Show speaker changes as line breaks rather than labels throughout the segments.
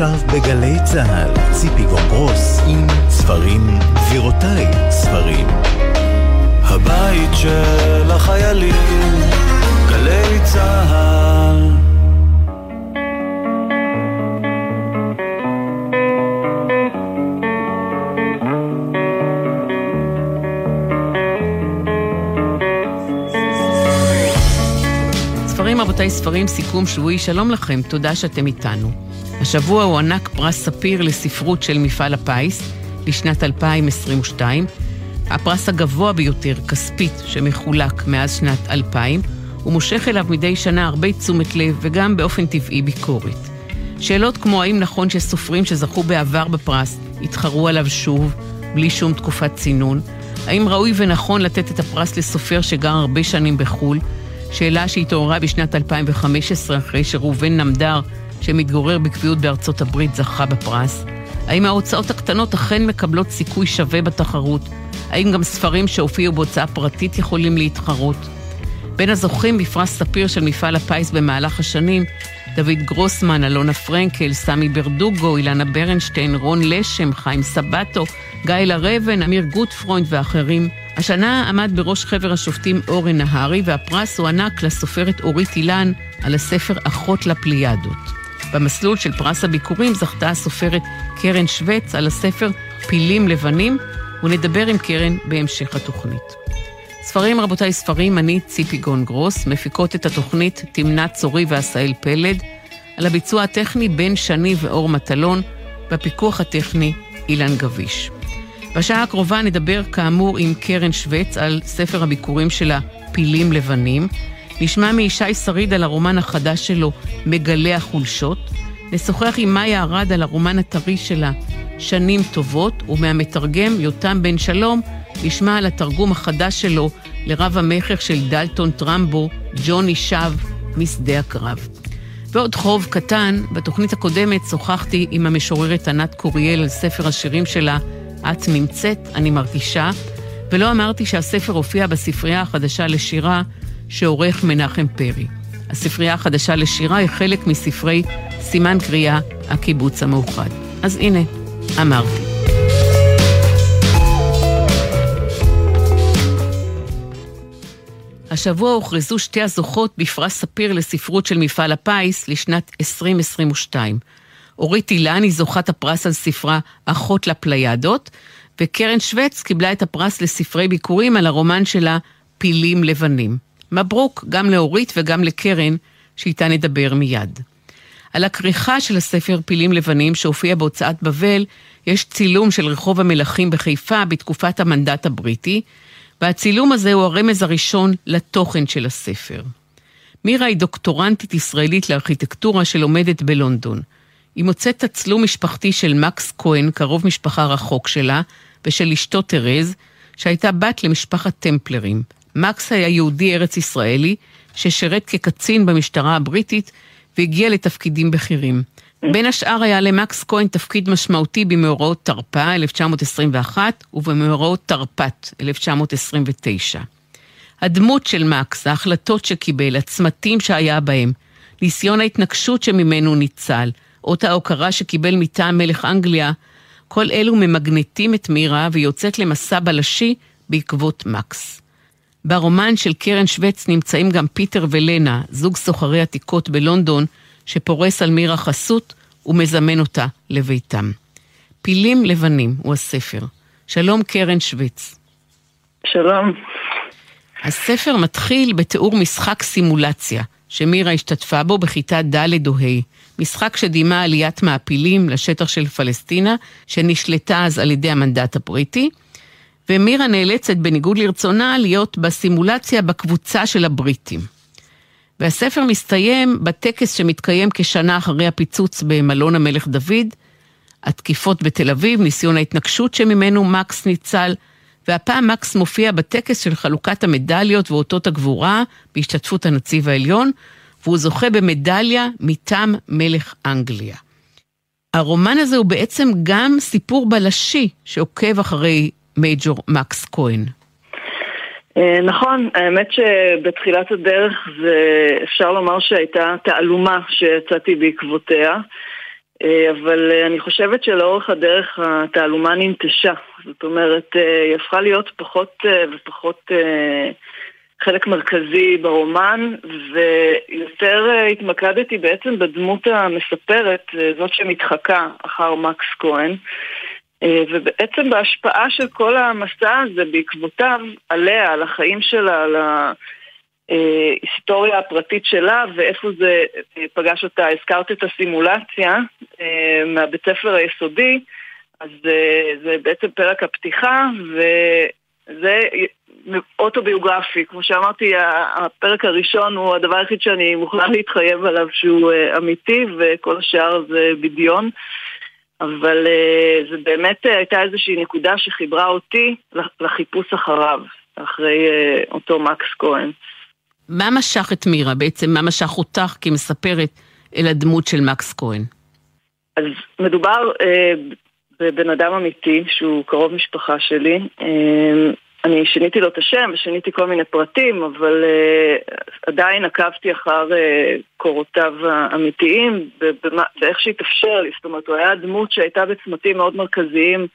עכשיו בגלי צה"ל, ציפי גונגרוס עם ספרים גבירותיי ספרים.
הבית של החיילים, גלי צה"ל
ספרים רבותיי, ספרים, סיכום שבועי, שלום לכם, תודה שאתם איתנו. השבוע הוענק פרס ספיר לספרות של מפעל הפיס לשנת 2022, הפרס הגבוה ביותר, כספית, שמחולק מאז שנת 2000, ומושך אליו מדי שנה הרבה תשומת לב וגם באופן טבעי ביקורת. שאלות כמו האם נכון שסופרים שזכו בעבר בפרס יתחרו עליו שוב, בלי שום תקופת צינון? האם ראוי ונכון לתת את הפרס לסופר שגר הרבה שנים בחו"ל? שאלה שהתעוררה בשנת 2015 אחרי שראובן נמדר, שמתגורר בקביעות בארצות הברית, זכה בפרס. האם ההוצאות הקטנות אכן מקבלות סיכוי שווה בתחרות? האם גם ספרים שהופיעו בהוצאה פרטית יכולים להתחרות? בין הזוכים בפרס ספיר של מפעל הפיס במהלך השנים, דוד גרוסמן, אלונה פרנקל, סמי ברדוגו, אילנה ברנשטיין, רון לשם, חיים סבטו, גייל הראבן, אמיר גוטפרוינד ואחרים. השנה עמד בראש חבר השופטים אורן נהרי, והפרס הוענק לסופרת אורית אילן על הספר אחות לפליאדות. במסלול של פרס הביקורים זכתה הסופרת קרן שווץ על הספר פילים לבנים, ונדבר עם קרן בהמשך התוכנית. ספרים, רבותיי, ספרים, אני ציפי גון גרוס, מפיקות את התוכנית תמנת צורי ועשאל פלד, על הביצוע הטכני בן שני ואור מטלון, בפיקוח הטכני אילן גביש. בשעה הקרובה נדבר כאמור עם קרן שווץ על ספר הביקורים שלה, פילים לבנים. נשמע מישי שריד על הרומן החדש שלו, מגלה החולשות. נשוחח עם מאיה ארד על הרומן הטרי שלה, שנים טובות, ומהמתרגם יותם בן שלום נשמע על התרגום החדש שלו לרב המכר של דלטון טרמבו, ג'וני שב, משדה הקרב. ועוד חוב קטן, בתוכנית הקודמת שוחחתי עם המשוררת ענת קוריאל על ספר השירים שלה, את נמצאת, אני מרגישה, ולא אמרתי שהספר הופיע בספרייה החדשה לשירה שעורך מנחם פרי. הספרייה החדשה לשירה היא חלק מספרי סימן קריאה הקיבוץ המאוחד. אז הנה, אמרתי. השבוע הוכרזו שתי הזוכות בפרס ספיר לספרות של מפעל הפיס לשנת 2022. אורית אילן היא זוכת הפרס על ספרה אחות לפליידות, וקרן שווץ קיבלה את הפרס לספרי ביקורים על הרומן שלה פילים לבנים. מברוק גם לאורית וגם לקרן, שאיתה נדבר מיד. על הכריכה של הספר פילים לבנים שהופיע בהוצאת בבל, יש צילום של רחוב המלכים בחיפה בתקופת המנדט הבריטי, והצילום הזה הוא הרמז הראשון לתוכן של הספר. מירה היא דוקטורנטית ישראלית לארכיטקטורה שלומדת בלונדון. היא מוצאת תצלום משפחתי של מקס כהן, קרוב משפחה רחוק שלה, ושל אשתו תרז, שהייתה בת למשפחת טמפלרים. מקס היה יהודי ארץ ישראלי, ששירת כקצין במשטרה הבריטית והגיע לתפקידים בכירים. בין השאר היה למקס כהן תפקיד משמעותי במאורעות תרפ"א 1921 ובמאורעות תרפ"ט 1929. הדמות של מקס, ההחלטות שקיבל, הצמתים שהיה בהם, ניסיון ההתנגשות שממנו ניצל, אות ההוקרה שקיבל מטעם מלך אנגליה, כל אלו ממגנטים את מירה ויוצאת למסע בלשי בעקבות מקס. ברומן של קרן שווץ נמצאים גם פיטר ולנה, זוג סוחרי עתיקות בלונדון, שפורס על מירה חסות ומזמן אותה לביתם. פילים לבנים הוא הספר. שלום קרן שווץ.
שלום.
הספר מתחיל בתיאור משחק סימולציה, שמירה השתתפה בו בכיתה ד' או ה', משחק שדימה עליית מעפילים לשטח של פלסטינה, שנשלטה אז על ידי המנדט הבריטי, ומירה נאלצת בניגוד לרצונה להיות בסימולציה בקבוצה של הבריטים. והספר מסתיים בטקס שמתקיים כשנה אחרי הפיצוץ במלון המלך דוד, התקיפות בתל אביב, ניסיון ההתנגשות שממנו מקס ניצל, והפעם מקס מופיע בטקס של חלוקת המדליות ואותות הגבורה בהשתתפות הנציב העליון, והוא זוכה במדליה מטעם מלך אנגליה. הרומן הזה הוא בעצם גם סיפור בלשי שעוקב אחרי מייג'ור מקס כהן.
אה, נכון, האמת שבתחילת הדרך זה אפשר לומר שהייתה תעלומה שיצאתי בעקבותיה. אה, אבל אה, אני חושבת שלאורך הדרך התעלומה ננטשה. זאת אומרת, היא הפכה להיות פחות ופחות חלק מרכזי ברומן, ויותר התמקדתי בעצם בדמות המספרת, זאת שמתחקה אחר מקס כהן. ובעצם בהשפעה של כל המסע הזה בעקבותיו עליה, על החיים שלה, על ההיסטוריה הפרטית שלה ואיפה זה פגש אותה. הזכרת את הסימולציה אה, מהבית ספר היסודי, אז אה, זה בעצם פרק הפתיחה וזה אוטוביוגרפי. כמו שאמרתי, הפרק הראשון הוא הדבר היחיד שאני מוכנה להתחייב עליו שהוא אה, אמיתי וכל השאר זה בדיון. אבל זה באמת הייתה איזושהי נקודה שחיברה אותי לחיפוש אחריו, אחרי אותו מקס כהן.
מה משך את מירה בעצם? מה משך אותך כמספרת אל הדמות של מקס כהן?
אז מדובר אה, בבן אדם אמיתי שהוא קרוב משפחה שלי. אה, אני שיניתי לו את השם ושיניתי כל מיני פרטים, אבל אה, עדיין עקבתי אחר אה, קורותיו האמיתיים ואיך שהתאפשר לי. זאת אומרת, הוא היה דמות שהייתה בצמתים מאוד מרכזיים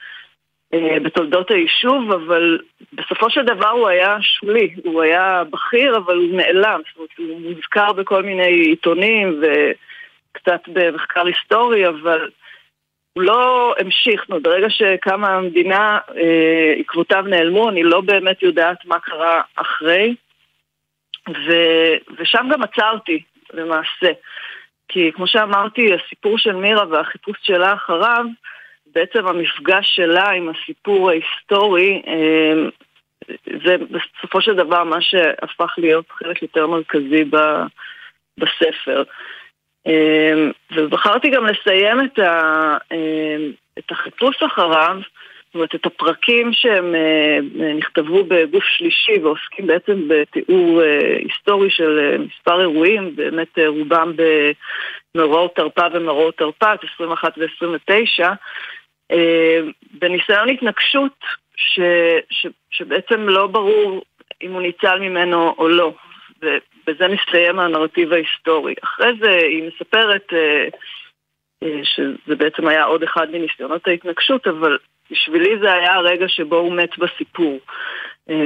אה, בתולדות היישוב, אבל בסופו של דבר הוא היה שולי, הוא היה בכיר, אבל הוא נעלם, זאת אומרת, הוא מוזכר בכל מיני עיתונים וקצת במחקר היסטורי, אבל לא המשיך, אומרת, ברגע שקמה המדינה, אה, עקבותיו נעלמו, אני לא באמת יודעת מה קרה אחרי, ו, ושם גם עצרתי, למעשה. כי כמו שאמרתי, הסיפור של מירה והחיפוש שלה אחריו, בעצם המפגש שלה עם הסיפור ההיסטורי, אמ, זה בסופו של דבר מה שהפך להיות חלק יותר מרכזי בספר. ובחרתי גם לסיים את, ה, אמ, את החיפוש אחריו, זאת אומרת, את הפרקים שהם אה, נכתבו בגוף שלישי ועוסקים בעצם בתיאור אה, היסטורי של אה, מספר אירועים, באמת רובם במאורעות תרפ"א ומאורעות תרפ"ט, 21 ו-29, אה, בניסיון התנגשות ש, ש, שבעצם לא ברור אם הוא ניצל ממנו או לא. ובזה מסתיים הנרטיב ההיסטורי. אחרי זה היא מספרת אה, אה, שזה בעצם היה עוד אחד מניסיונות ההתנגשות, אבל בשבילי זה היה הרגע שבו הוא מת בסיפור,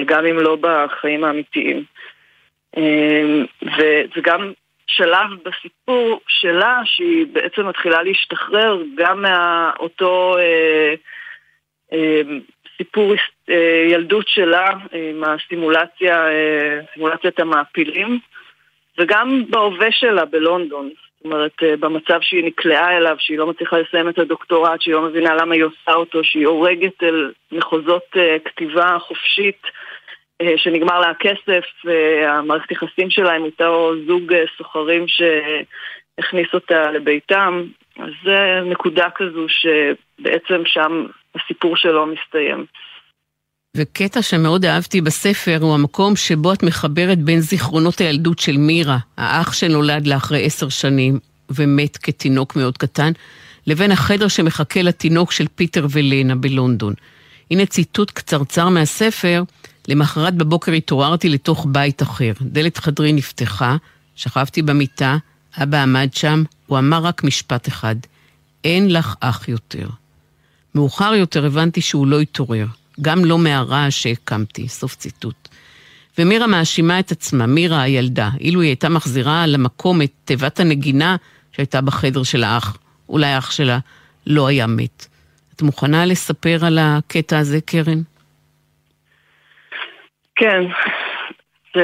גם אם לא בחיים האמיתיים. וזה גם שלב בסיפור שלה שהיא בעצם מתחילה להשתחרר גם מאותו אה, אה, סיפור אה, ילדות שלה עם הסימולציה, אה, סימולציית המעפילים וגם בהווה שלה בלונדון. זאת אומרת, אה, במצב שהיא נקלעה אליו, שהיא לא מצליחה לסיים את הדוקטורט, שהיא לא מבינה למה היא עושה אותו, שהיא הורגת אל מחוזות אה, כתיבה חופשית. אה, שנגמר לה הכסף, אה, המערכת יחסים שלה עם אותו זוג אה, סוחרים שהכניס אותה לביתם. אז זה נקודה כזו שבעצם שם הסיפור שלו מסתיים.
וקטע שמאוד אהבתי בספר הוא המקום שבו את מחברת בין זיכרונות הילדות של מירה, האח שנולד לה אחרי עשר שנים ומת כתינוק מאוד קטן, לבין החדר שמחכה לתינוק של פיטר ולנה בלונדון. הנה ציטוט קצרצר מהספר למחרת בבוקר התעוררתי לתוך בית אחר. דלת חדרי נפתחה, שכבתי במיטה, אבא עמד שם, הוא אמר רק משפט אחד, אין לך אח יותר. מאוחר יותר הבנתי שהוא לא התעורר, גם לא מהרעש שהקמתי, סוף ציטוט. ומירה מאשימה את עצמה, מירה הילדה, אילו היא הייתה מחזירה למקום את תיבת הנגינה שהייתה בחדר של האח, אולי האח שלה לא היה מת. את מוכנה לספר על הקטע הזה, קרן?
כן, זה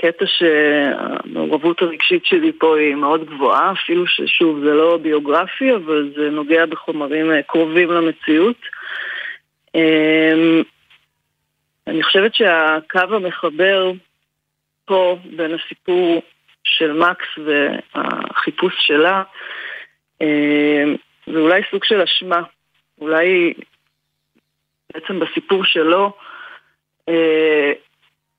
קטע שהמעורבות הרגשית שלי פה היא מאוד גבוהה, אפילו ששוב זה לא ביוגרפי, אבל זה נוגע בחומרים אה, קרובים למציאות. אמ, אני חושבת שהקו המחבר פה בין הסיפור של מקס והחיפוש שלה אמ, זה אולי סוג של אשמה. אולי בעצם בסיפור שלו אה,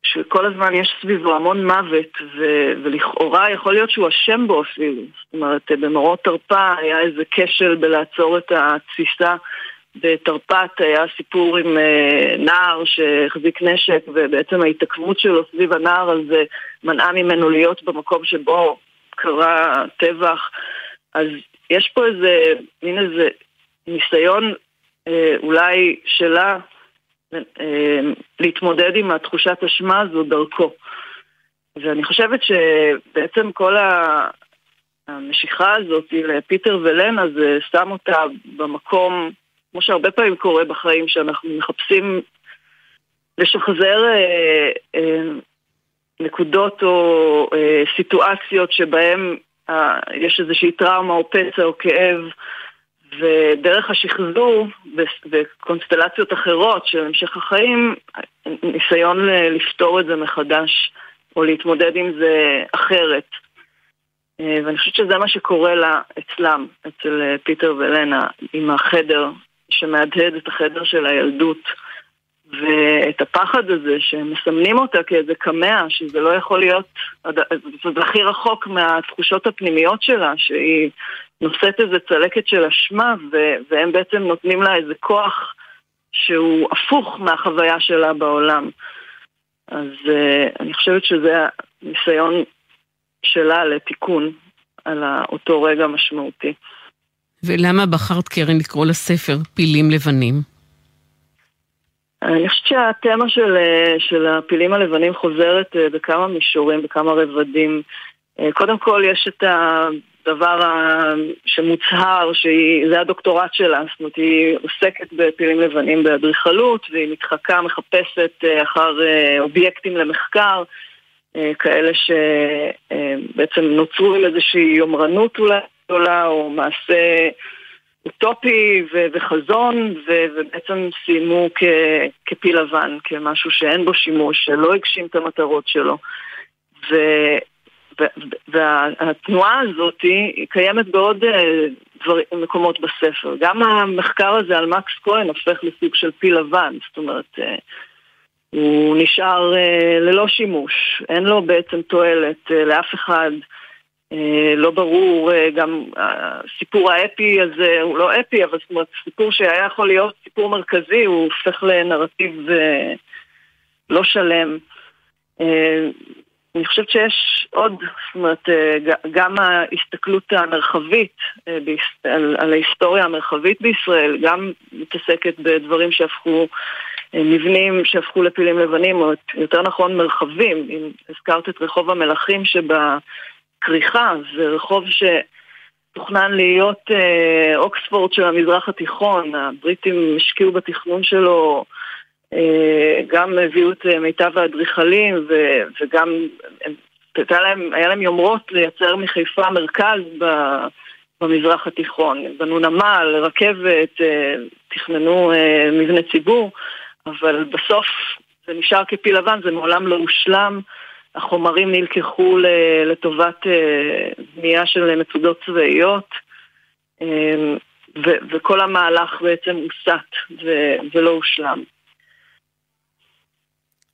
שכל הזמן יש סביבו המון מוות, ו- ולכאורה יכול להיות שהוא אשם בו אפילו. זאת אומרת, במאורות תרפ"א היה איזה כשל בלעצור את התסיסה. בתרפ"ט היה סיפור עם uh, נער שהחזיק נשק, ובעצם ההתעכבות שלו סביב הנער הזה מנעה ממנו להיות במקום שבו קרה טבח. אז יש פה איזה, מין איזה ניסיון אה, אולי שלה אה, להתמודד עם התחושת אשמה הזו דרכו. ואני חושבת שבעצם כל המשיכה הזאת לפיטר ולנה זה שם אותה במקום, כמו שהרבה פעמים קורה בחיים, שאנחנו מחפשים לשחזר אה, אה, נקודות או אה, סיטואציות שבהן אה, יש איזושהי טראומה או פצע או כאב, ודרך השחזור וקונסטלציות אחרות של המשך החיים, ניסיון לפתור את זה מחדש או להתמודד עם זה אחרת. אה, ואני חושבת שזה מה שקורה לה אצלם, אצל אה, פיטר ולנה, עם החדר שמהדהד את החדר של הילדות. ואת הפחד הזה שהם מסמנים אותה כאיזה קמע, שזה לא יכול להיות, זה הכי רחוק מהתחושות הפנימיות שלה, שהיא נושאת איזה צלקת של אשמה, והם בעצם נותנים לה איזה כוח שהוא הפוך מהחוויה שלה בעולם. אז uh, אני חושבת שזה הניסיון שלה לתיקון על אותו רגע משמעותי.
ולמה בחרת, קרן, לקרוא לספר פילים לבנים?
אני חושבת שהתמה של, אה, של הפילים הלבנים חוזרת אה, בכמה מישורים, בכמה רבדים. קודם כל יש את הדבר שמוצהר, שזה הדוקטורט שלה, זאת אומרת היא עוסקת בפילים לבנים באדריכלות והיא מתחקה, מחפשת אחר אובייקטים למחקר, כאלה שבעצם נוצרו עם איזושהי יומרנות אולי גדולה או מעשה אוטופי וחזון ובעצם סיימו כ- כפיל לבן, כמשהו שאין בו שימוש, שלא הגשים את המטרות שלו. ו- והתנועה הזאת קיימת בעוד אה, דבר, מקומות בספר. גם המחקר הזה על מקס כהן הופך לסוג של פיל לבן, זאת אומרת, אה, הוא נשאר אה, ללא שימוש, אין לו בעצם תועלת לאף אחד. לא ברור, גם הסיפור האפי הזה הוא לא אפי, אבל זאת אומרת, סיפור שהיה יכול להיות סיפור מרכזי, הוא הופך לנרטיב לא שלם. אני חושבת שיש עוד, זאת אומרת, אה, גם ההסתכלות המרחבית אה, על, על ההיסטוריה המרחבית בישראל, גם מתעסקת בדברים שהפכו, אה, מבנים שהפכו לפילים לבנים, או יותר נכון מרחבים. אם הזכרת את רחוב המלכים שבכריכה, זה רחוב ש... תוכנן להיות אוקספורד של המזרח התיכון, הבריטים השקיעו בתכנון שלו גם הביאו את אה, מיטב האדריכלים וגם היה להם, היה להם יומרות לייצר מחיפה מרכז במזרח התיכון. בנו נמל, רכבת, אה, תכננו מבנה ציבור, אבל בסוף זה נשאר כפיל לבן, זה מעולם לא הושלם. החומרים נלקחו לטובת בנייה של מצודות צבאיות, וכל המהלך בעצם הוסט ולא הושלם.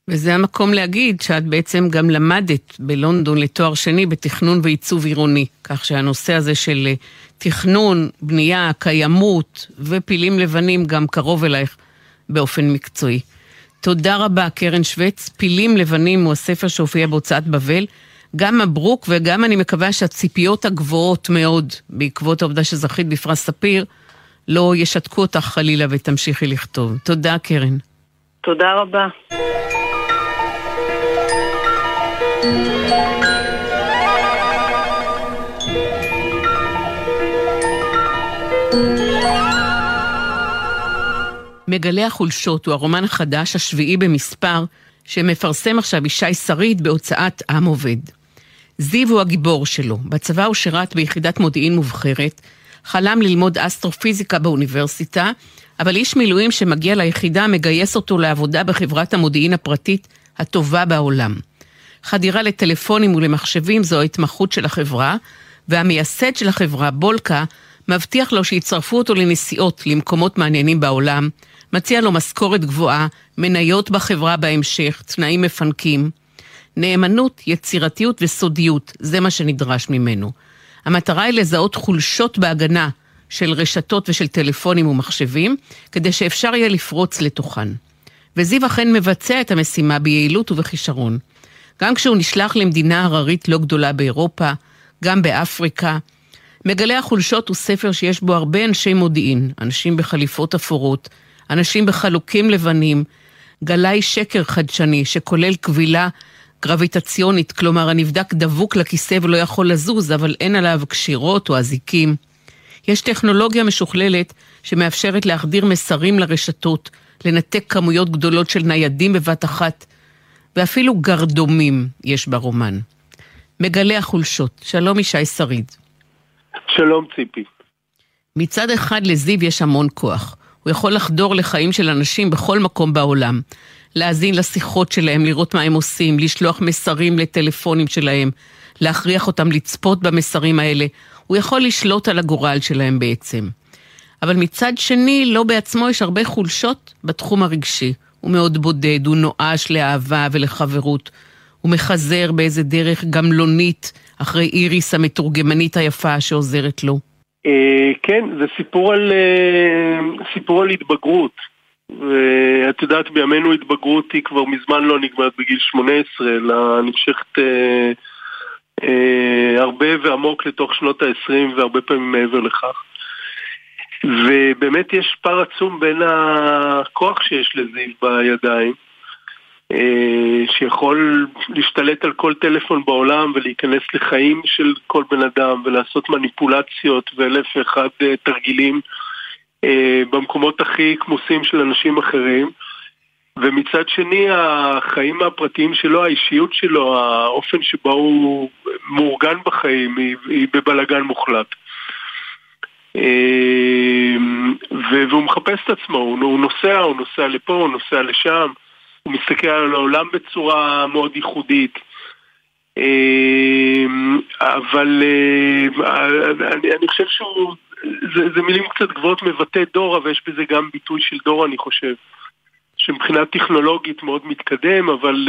וזה המקום להגיד שאת בעצם גם למדת בלונדון לתואר שני בתכנון ועיצוב עירוני, כך שהנושא הזה של אה, תכנון, בנייה, קיימות ופילים לבנים גם קרוב אלייך באופן מקצועי. תודה רבה, קרן שווץ. פילים לבנים הוא הספר שהופיע בהוצאת בבל. גם מברוק וגם אני מקווה שהציפיות הגבוהות מאוד בעקבות העובדה שזכית בפרס ספיר לא ישתקו אותך חלילה ותמשיכי לכתוב. תודה, קרן.
תודה רבה.
מגלה החולשות הוא הרומן החדש, השביעי במספר, שמפרסם עכשיו ישי שריד בהוצאת עם עובד. זיו הוא הגיבור שלו. בצבא הוא שירת ביחידת מודיעין מובחרת, חלם ללמוד אסטרופיזיקה באוניברסיטה, אבל איש מילואים שמגיע ליחידה מגייס אותו לעבודה בחברת המודיעין הפרטית הטובה בעולם. חדירה לטלפונים ולמחשבים זו ההתמחות של החברה, והמייסד של החברה, בולקה, מבטיח לו שיצרפו אותו לנסיעות למקומות מעניינים בעולם, מציע לו משכורת גבוהה, מניות בחברה בהמשך, תנאים מפנקים. נאמנות, יצירתיות וסודיות, זה מה שנדרש ממנו. המטרה היא לזהות חולשות בהגנה של רשתות ושל טלפונים ומחשבים, כדי שאפשר יהיה לפרוץ לתוכן. וזיו אכן מבצע את המשימה ביעילות ובכישרון. גם כשהוא נשלח למדינה הררית לא גדולה באירופה, גם באפריקה, מגלי החולשות הוא ספר שיש בו הרבה אנשי מודיעין, אנשים בחליפות אפורות, אנשים בחלוקים לבנים, גלאי שקר חדשני שכולל כבילה גרביטציונית, כלומר הנבדק דבוק לכיסא ולא יכול לזוז, אבל אין עליו קשירות או אזיקים. יש טכנולוגיה משוכללת שמאפשרת להחדיר מסרים לרשתות, לנתק כמויות גדולות של ניידים בבת אחת, ואפילו גרדומים יש ברומן. מגלה החולשות. שלום ישי שריד.
שלום ציפי.
מצד אחד לזיו יש המון כוח. הוא יכול לחדור לחיים של אנשים בכל מקום בעולם. להאזין לשיחות שלהם, לראות מה הם עושים, לשלוח מסרים לטלפונים שלהם, להכריח אותם לצפות במסרים האלה. הוא יכול לשלוט על הגורל שלהם בעצם. אבל מצד שני, לא בעצמו יש הרבה חולשות בתחום הרגשי. הוא מאוד בודד, הוא נואש לאהבה ולחברות. הוא מחזר באיזה דרך גמלונית אחרי איריס המתורגמנית היפה שעוזרת לו.
אה, כן, זה סיפור על, אה, סיפור על התבגרות. ואת יודעת, בימינו התבגרות היא כבר מזמן לא נגמרת בגיל 18, אלא נמשכת אה, אה, הרבה ועמוק לתוך שנות ה-20 והרבה פעמים מעבר לכך. ובאמת יש פער עצום בין הכוח שיש לזיו בידיים, אה, שיכול להשתלט על כל טלפון בעולם ולהיכנס לחיים של כל בן אדם ולעשות מניפולציות ואלף ואחד אה, תרגילים אה, במקומות הכי כמוסים של אנשים אחרים. ומצד שני החיים הפרטיים שלו, האישיות שלו, האופן שבו הוא מאורגן בחיים היא, היא בבלגן מוחלט. והוא מחפש את עצמו, הוא נוסע, הוא נוסע לפה, הוא נוסע לשם. הוא מסתכל על העולם בצורה מאוד ייחודית. אמ, אבל אה, אני, אני חושב שהוא, זה, זה מילים קצת גבוהות מבטא דור, אבל יש בזה גם ביטוי של דור אני חושב. שמבחינה טכנולוגית מאוד מתקדם, אבל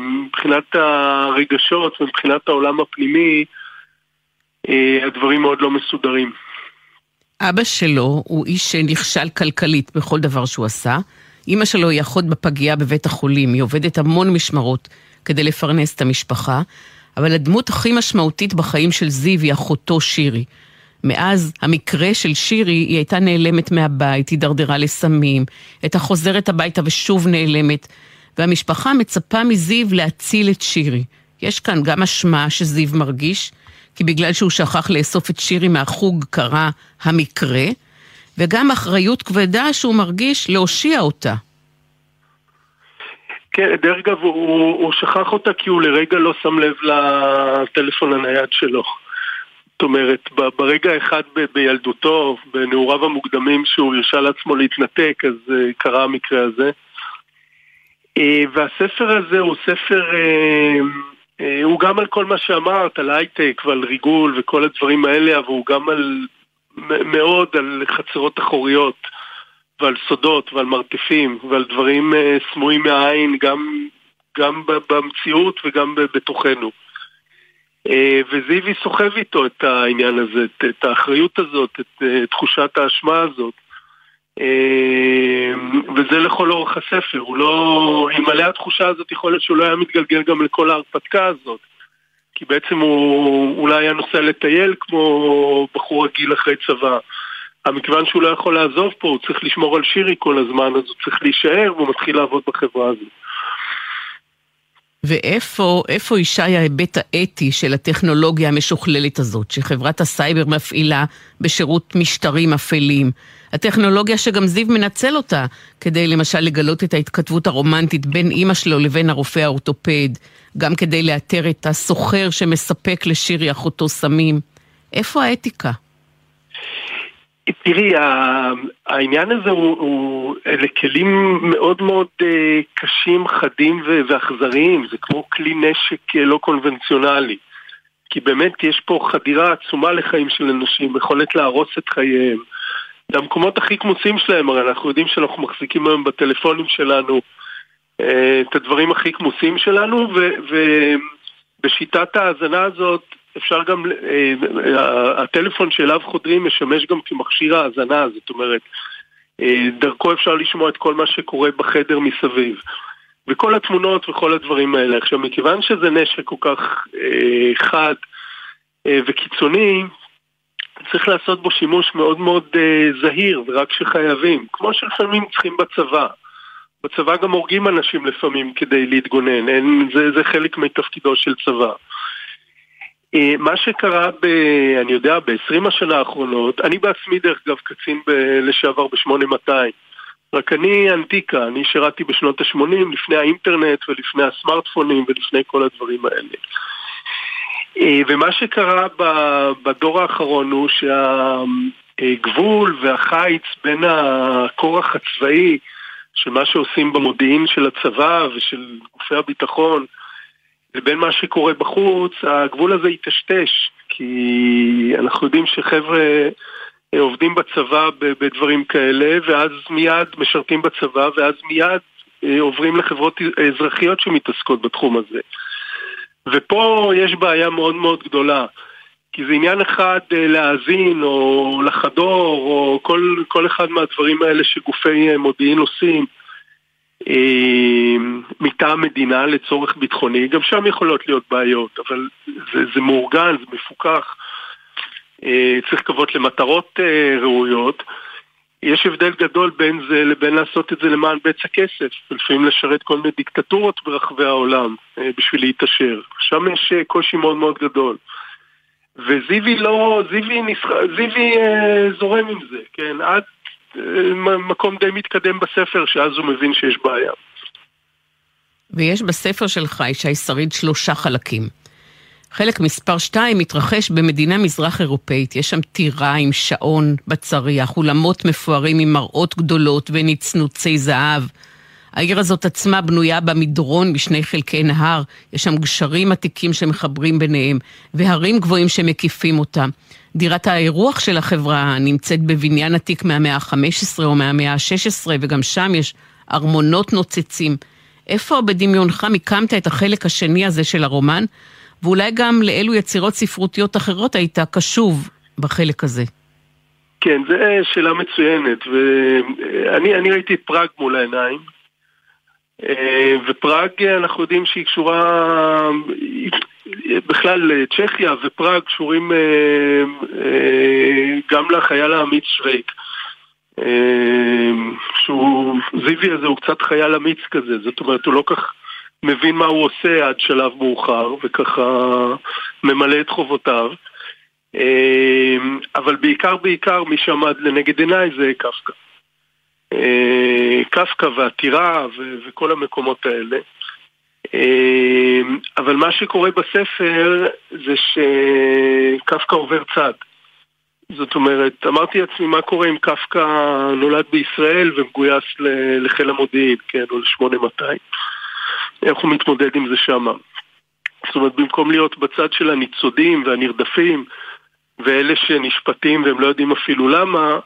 מבחינת הרגשות ומבחינת העולם הפנימי, uh, הדברים מאוד לא מסודרים.
אבא שלו הוא איש שנכשל כלכלית בכל דבר שהוא עשה. אימא שלו היא אחות בפגייה בבית החולים, היא עובדת המון משמרות כדי לפרנס את המשפחה, אבל הדמות הכי משמעותית בחיים של זיו היא אחותו שירי. מאז המקרה של שירי, היא הייתה נעלמת מהבית, הידרדרה לסמים, הייתה חוזרת הביתה ושוב נעלמת, והמשפחה מצפה מזיו להציל את שירי. יש כאן גם אשמה שזיו מרגיש, כי בגלל שהוא שכח לאסוף את שירי מהחוג קרה המקרה, וגם אחריות כבדה שהוא מרגיש להושיע אותה.
כן, דרך אגב, הוא, הוא שכח אותה כי הוא לרגע לא שם לב לטלפון הנייד שלו. זאת אומרת, ברגע אחד ב, בילדותו, בנעוריו המוקדמים שהוא הרשה לעצמו להתנתק, אז uh, קרה המקרה הזה. Uh, והספר הזה הוא ספר, uh, הוא גם על כל מה שאמרת, על הייטק ועל ריגול וכל הדברים האלה, אבל הוא גם על מאוד על חצרות אחוריות ועל סודות ועל מרתפים ועל דברים אה, סמויים מהעין גם, גם במציאות וגם בתוכנו. אה, וזיוי סוחב איתו את העניין הזה, את, האחריות הזאת, את, את תחושת האשמה הזאת. אה, וזה לכל אורך הספר, הוא לא... אלמלא התחושה הזאת יכול להיות שהוא לא היה מתגלגל גם לכל ההרפתקה הזאת. כי בעצם הוא אולי היה נוסע לטייל כמו בחור רגיל אחרי צבא. אבל מכיוון שהוא לא יכול לעזוב פה, הוא צריך לשמור על שירי כל הזמן, אז הוא צריך להישאר והוא מתחיל לעבוד בחברה הזאת.
ואיפה איפה ישי ההיבט האתי של הטכנולוגיה המשוכללת הזאת, שחברת הסייבר מפעילה בשירות משטרים אפלים? הטכנולוגיה שגם זיו מנצל אותה, כדי למשל לגלות את ההתכתבות הרומנטית בין אימא שלו לבין הרופא האורתופד, גם כדי לאתר את הסוחר שמספק לשירי אחותו סמים. איפה האתיקה?
תראי, העניין הזה הוא, הוא, אלה כלים מאוד מאוד אה, קשים, חדים ואכזריים, זה כמו כלי נשק אה, לא קונבנציונלי. כי באמת יש פה חדירה עצומה לחיים של אנשים, יכולת להרוס את חייהם. למקומות הכי כמוסים שלהם, הרי אנחנו יודעים שאנחנו מחזיקים היום בטלפונים שלנו אה, את הדברים הכי כמוסים שלנו, ובשיטת ההאזנה הזאת אפשר גם, אה, הטלפון שאליו חודרים משמש גם כמכשיר האזנה, זאת אומרת, אה, דרכו אפשר לשמוע את כל מה שקורה בחדר מסביב. וכל התמונות וכל הדברים האלה. עכשיו, מכיוון שזה נשק כל כך אה, חד אה, וקיצוני, צריך לעשות בו שימוש מאוד מאוד uh, זהיר ורק כשחייבים, כמו שלפעמים צריכים בצבא. בצבא גם הורגים אנשים לפעמים כדי להתגונן, אין, זה, זה חלק מתפקידו של צבא. Uh, מה שקרה, ב, אני יודע, ב-20 השנה האחרונות, אני בעצמי דרך אגב קצין ב- לשעבר ב-8200, רק אני אנטיקה, אני שירתי בשנות ה-80, לפני האינטרנט ולפני הסמארטפונים ולפני כל הדברים האלה. אה, ומה שקרה בדור האחרון הוא שהגבול והחיץ בין הכורח הצבאי של מה שעושים במודיעין של הצבא ושל גופי הביטחון לבין מה שקורה בחוץ, הגבול הזה היטשטש כי אנחנו יודעים שחבר'ה אה, עובדים בצבא בדברים כאלה ואז מיד משרתים בצבא ואז מיד אה, עוברים לחברות אזרחיות שמתעסקות בתחום הזה. ופה יש בעיה מאוד מאוד גדולה. כי זה עניין אחד אה, להאזין או לחדור או כל, כל אחד מהדברים האלה שגופי מודיעין עושים מטעם מדינה לצורך ביטחוני, גם שם יכולות להיות בעיות, אבל זה, זה מאורגן, זה מפוקח, צריך לקוות למטרות ראויות. יש הבדל גדול בין זה לבין לעשות את זה למען בצע כסף, ולפעמים לשרת כל מיני דיקטטורות ברחבי העולם אה, בשביל להתעשר. שם יש אה, קושי מאוד מאוד גדול. וזיוי לא, זיוי, נסח... זיוי אה, זורם עם זה, כן, עד אה, מקום די מתקדם בספר, שאז הוא מבין שיש בעיה.
ויש בספר שלך, ישי שריד, שלושה חלקים. חלק מספר 2 מתרחש במדינה מזרח אירופאית. יש שם טירה עם שעון בצריח, אולמות מפוארים עם מראות גדולות ונצנוצי זהב. העיר הזאת עצמה בנויה במדרון בשני חלקי נהר, יש שם גשרים עתיקים שמחברים ביניהם, והרים גבוהים שמקיפים אותם. דירת האירוח של החברה נמצאת בבניין עתיק מהמאה ה-15 או מהמאה ה-16, וגם שם יש ארמונות נוצצים. איפה בדמיונך מיקמת את החלק השני הזה של הרומן? ואולי גם לאילו יצירות ספרותיות אחרות היית קשוב בחלק הזה.
כן, זו שאלה מצוינת, ואני ראיתי את פראג מול העיניים, ופראג, אנחנו יודעים שהיא קשורה, בכלל צ'כיה ופראג קשורים אה, אה, גם לחייל האמיץ שווייק. שהוא, זיוי הזה הוא קצת חייל אמיץ כזה, זאת אומרת הוא לא כך מבין מה הוא עושה עד שלב מאוחר, וככה ממלא את חובותיו. אבל בעיקר בעיקר מי שעמד לנגד עיניי זה קפקא. אה, קפקא והטירה וכל המקומות האלה. אמ, אבל מה שקורה בספר זה שקפקא עובר צד. זאת אומרת, אמרתי לעצמי מה קורה אם קפקא נולד בישראל ומגויס לחיל המודיעין, כן, או ל-8200. איך הוא מתמודד עם זה שם. זאת אומרת, במקום להיות בצד של הניצודים והנרדפים ואלה שנשפטים והם לא יודעים אפילו למה,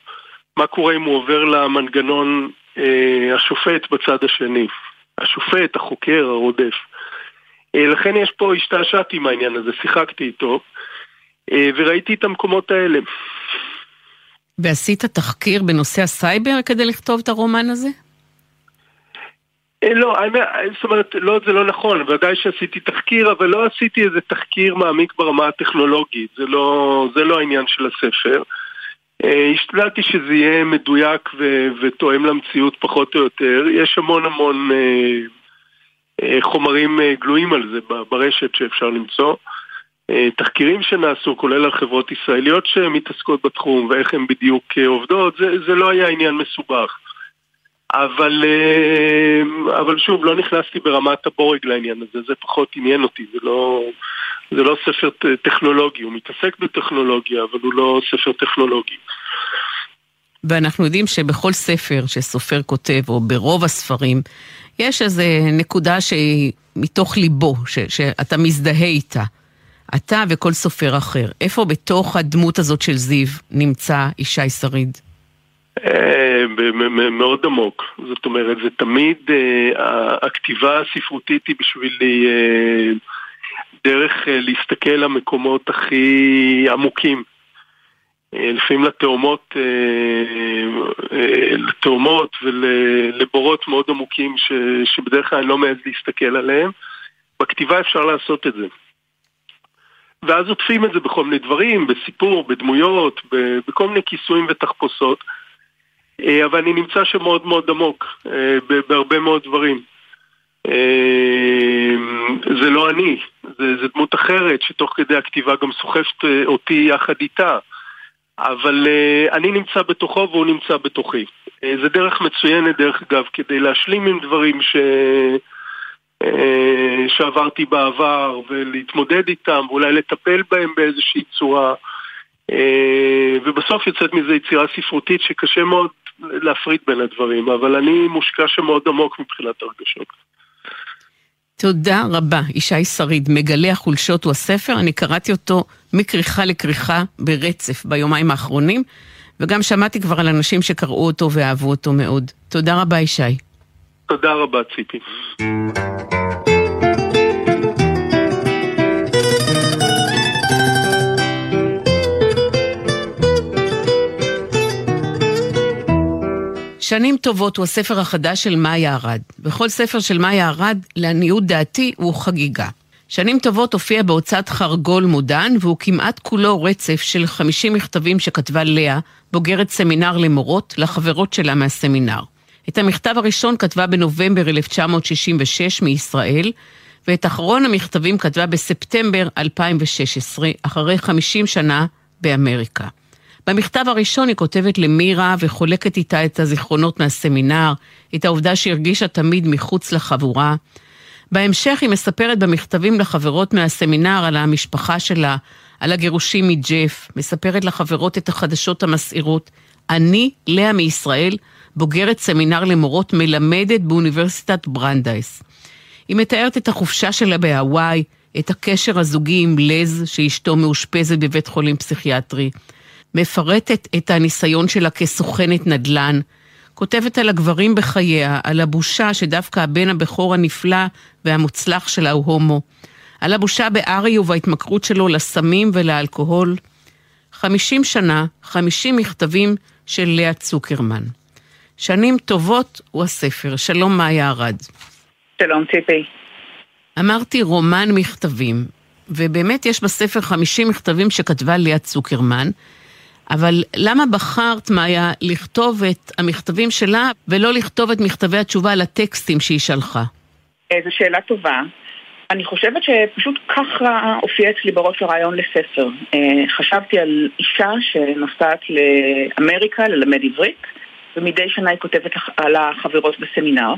מה קורה אם הוא עובר למנגנון אה, השופט בצד השני? השופט, החוקר, הרודף. אה, לכן יש פה, השתעשעתי עם העניין הזה, שיחקתי איתו, אה, וראיתי את המקומות האלה.
ועשית תחקיר בנושא הסייבר כדי לכתוב את הרומן הזה?
אה, לא, זאת אומרת, לא, זה לא נכון, ודאי שעשיתי תחקיר, אבל לא עשיתי איזה תחקיר מעמיק ברמה הטכנולוגית, זה לא, זה לא העניין של הספר. אה, השתדלתי שזה יהיה מדויק ו- ותואם למציאות פחות או יותר, יש המון המון אה, אה, חומרים גלויים על זה ברשת שאפשר למצוא. תחקירים שנעשו, כולל על חברות ישראליות שמתעסקות בתחום ואיך הן בדיוק עובדות, זה, זה לא היה עניין מסובך. אבל, אבל שוב, לא נכנסתי ברמת הבורג לעניין הזה, זה פחות עניין אותי, זה לא, זה לא ספר טכנולוגי, הוא מתעסק בטכנולוגיה, אבל הוא לא ספר טכנולוגי.
ואנחנו יודעים שבכל ספר שסופר כותב, או ברוב הספרים, יש איזו נקודה שהיא מתוך ליבו, ש, שאתה מזדהה איתה. אתה וכל סופר אחר. איפה בתוך הדמות הזאת של זיו נמצא ישי שריד?
אה, מאוד עמוק, זאת אומרת זה תמיד, אה, הכתיבה הספרותית היא בשבילי אה, דרך להסתכל למקומות הכי עמוקים לפעמים לתאומות, לתאומות ולבורות מאוד עמוקים שבדרך כלל אני לא מעז להסתכל עליהם. בכתיבה אפשר לעשות את זה. ואז עוטפים את זה בכל מיני דברים, בסיפור, בדמויות, בכל מיני כיסויים ותחפושות. אה, אבל אני נמצא שם מאוד מאוד עמוק, אה, בהרבה מאוד דברים. אה, זה לא אני, זה, זה דמות אחרת שתוך כדי הכתיבה גם סוחפת אותי יחד איתה. אבל אני נמצא בתוכו והוא נמצא בתוכי. זה דרך מצוינת, דרך אגב, כדי להשלים עם דברים ש... שעברתי בעבר ולהתמודד איתם ואולי לטפל בהם באיזושהי צורה. ובסוף יוצאת מזה יצירה ספרותית שקשה מאוד להפריד בין הדברים, אבל אני מושקע שם מאוד עמוק מבחינת הרגשות.
תודה רבה, ישי שריד. מגלה החולשות הוא הספר, אני קראתי אותו מכריכה לכריכה ברצף ביומיים האחרונים, וגם שמעתי כבר על אנשים שקראו אותו ואהבו אותו מאוד. תודה רבה, ישי.
תודה רבה, ציפי.
שנים טובות הוא הספר החדש של מאיה ארד. בכל ספר של מאיה ארד, לעניות דעתי, הוא חגיגה. שנים טובות הופיע בהוצאת חרגול מודן, והוא כמעט כולו רצף של 50 מכתבים שכתבה לאה, בוגרת סמינר למורות, לחברות שלה מהסמינר. את המכתב הראשון כתבה בנובמבר 1966 מישראל, ואת אחרון המכתבים כתבה בספטמבר 2016, אחרי 50 שנה באמריקה. במכתב הראשון היא כותבת למירה וחולקת איתה את הזיכרונות מהסמינר, את העובדה שהרגישה תמיד מחוץ לחבורה. בהמשך היא מספרת במכתבים לחברות מהסמינר על המשפחה שלה, על הגירושים מג'ף, מספרת לחברות את החדשות המסעירות. אני, לאה מישראל, בוגרת סמינר למורות, מלמדת באוניברסיטת ברנדייס. היא מתארת את החופשה שלה בהוואי, את הקשר הזוגי עם לז, שאשתו מאושפזת בבית חולים פסיכיאטרי. מפרטת את הניסיון שלה כסוכנת נדל"ן, כותבת על הגברים בחייה, על הבושה שדווקא הבן הבכור הנפלא והמוצלח שלה הוא הומו, על הבושה בארי ובהתמכרות שלו לסמים ולאלכוהול. חמישים שנה, חמישים מכתבים של לאה צוקרמן. שנים טובות הוא הספר. שלום מאיה ארד.
שלום ציפי.
אמרתי רומן מכתבים, ובאמת יש בספר חמישים מכתבים שכתבה לאה צוקרמן, אבל למה בחרת, מאיה, לכתוב את המכתבים שלה ולא לכתוב את מכתבי התשובה לטקסטים שהיא שלחה?
אה, זו שאלה טובה. אני חושבת שפשוט ככה הופיע אצלי בראש הרעיון לספר. אה, חשבתי על אישה שנוסעת לאמריקה ללמד עברית, ומדי שנה היא כותבת על החברות בסמינר.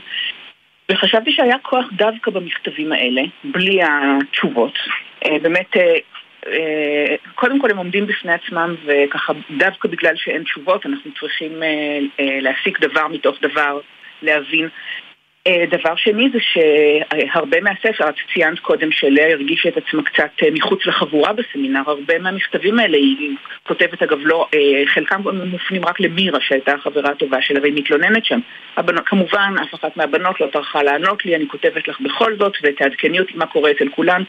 וחשבתי שהיה כוח דווקא במכתבים האלה, בלי התשובות. אה, באמת קודם כל הם עומדים בפני עצמם וככה דווקא בגלל שאין תשובות אנחנו צריכים אה, אה, להסיק דבר מתוך דבר, להבין. דבר שני זה שהרבה מהספר, את ציינת קודם שלאה הרגישה את עצמה קצת מחוץ לחבורה בסמינר, הרבה מהמכתבים האלה, היא כותבת אגב לא, חלקם מופנים רק למירה שהייתה החברה הטובה שלה והיא מתלוננת שם. הבנות, כמובן אף אחת מהבנות לא טרחה לענות לי, אני כותבת לך בכל זאת ותעדכני אותי מה קורה אצל כולן.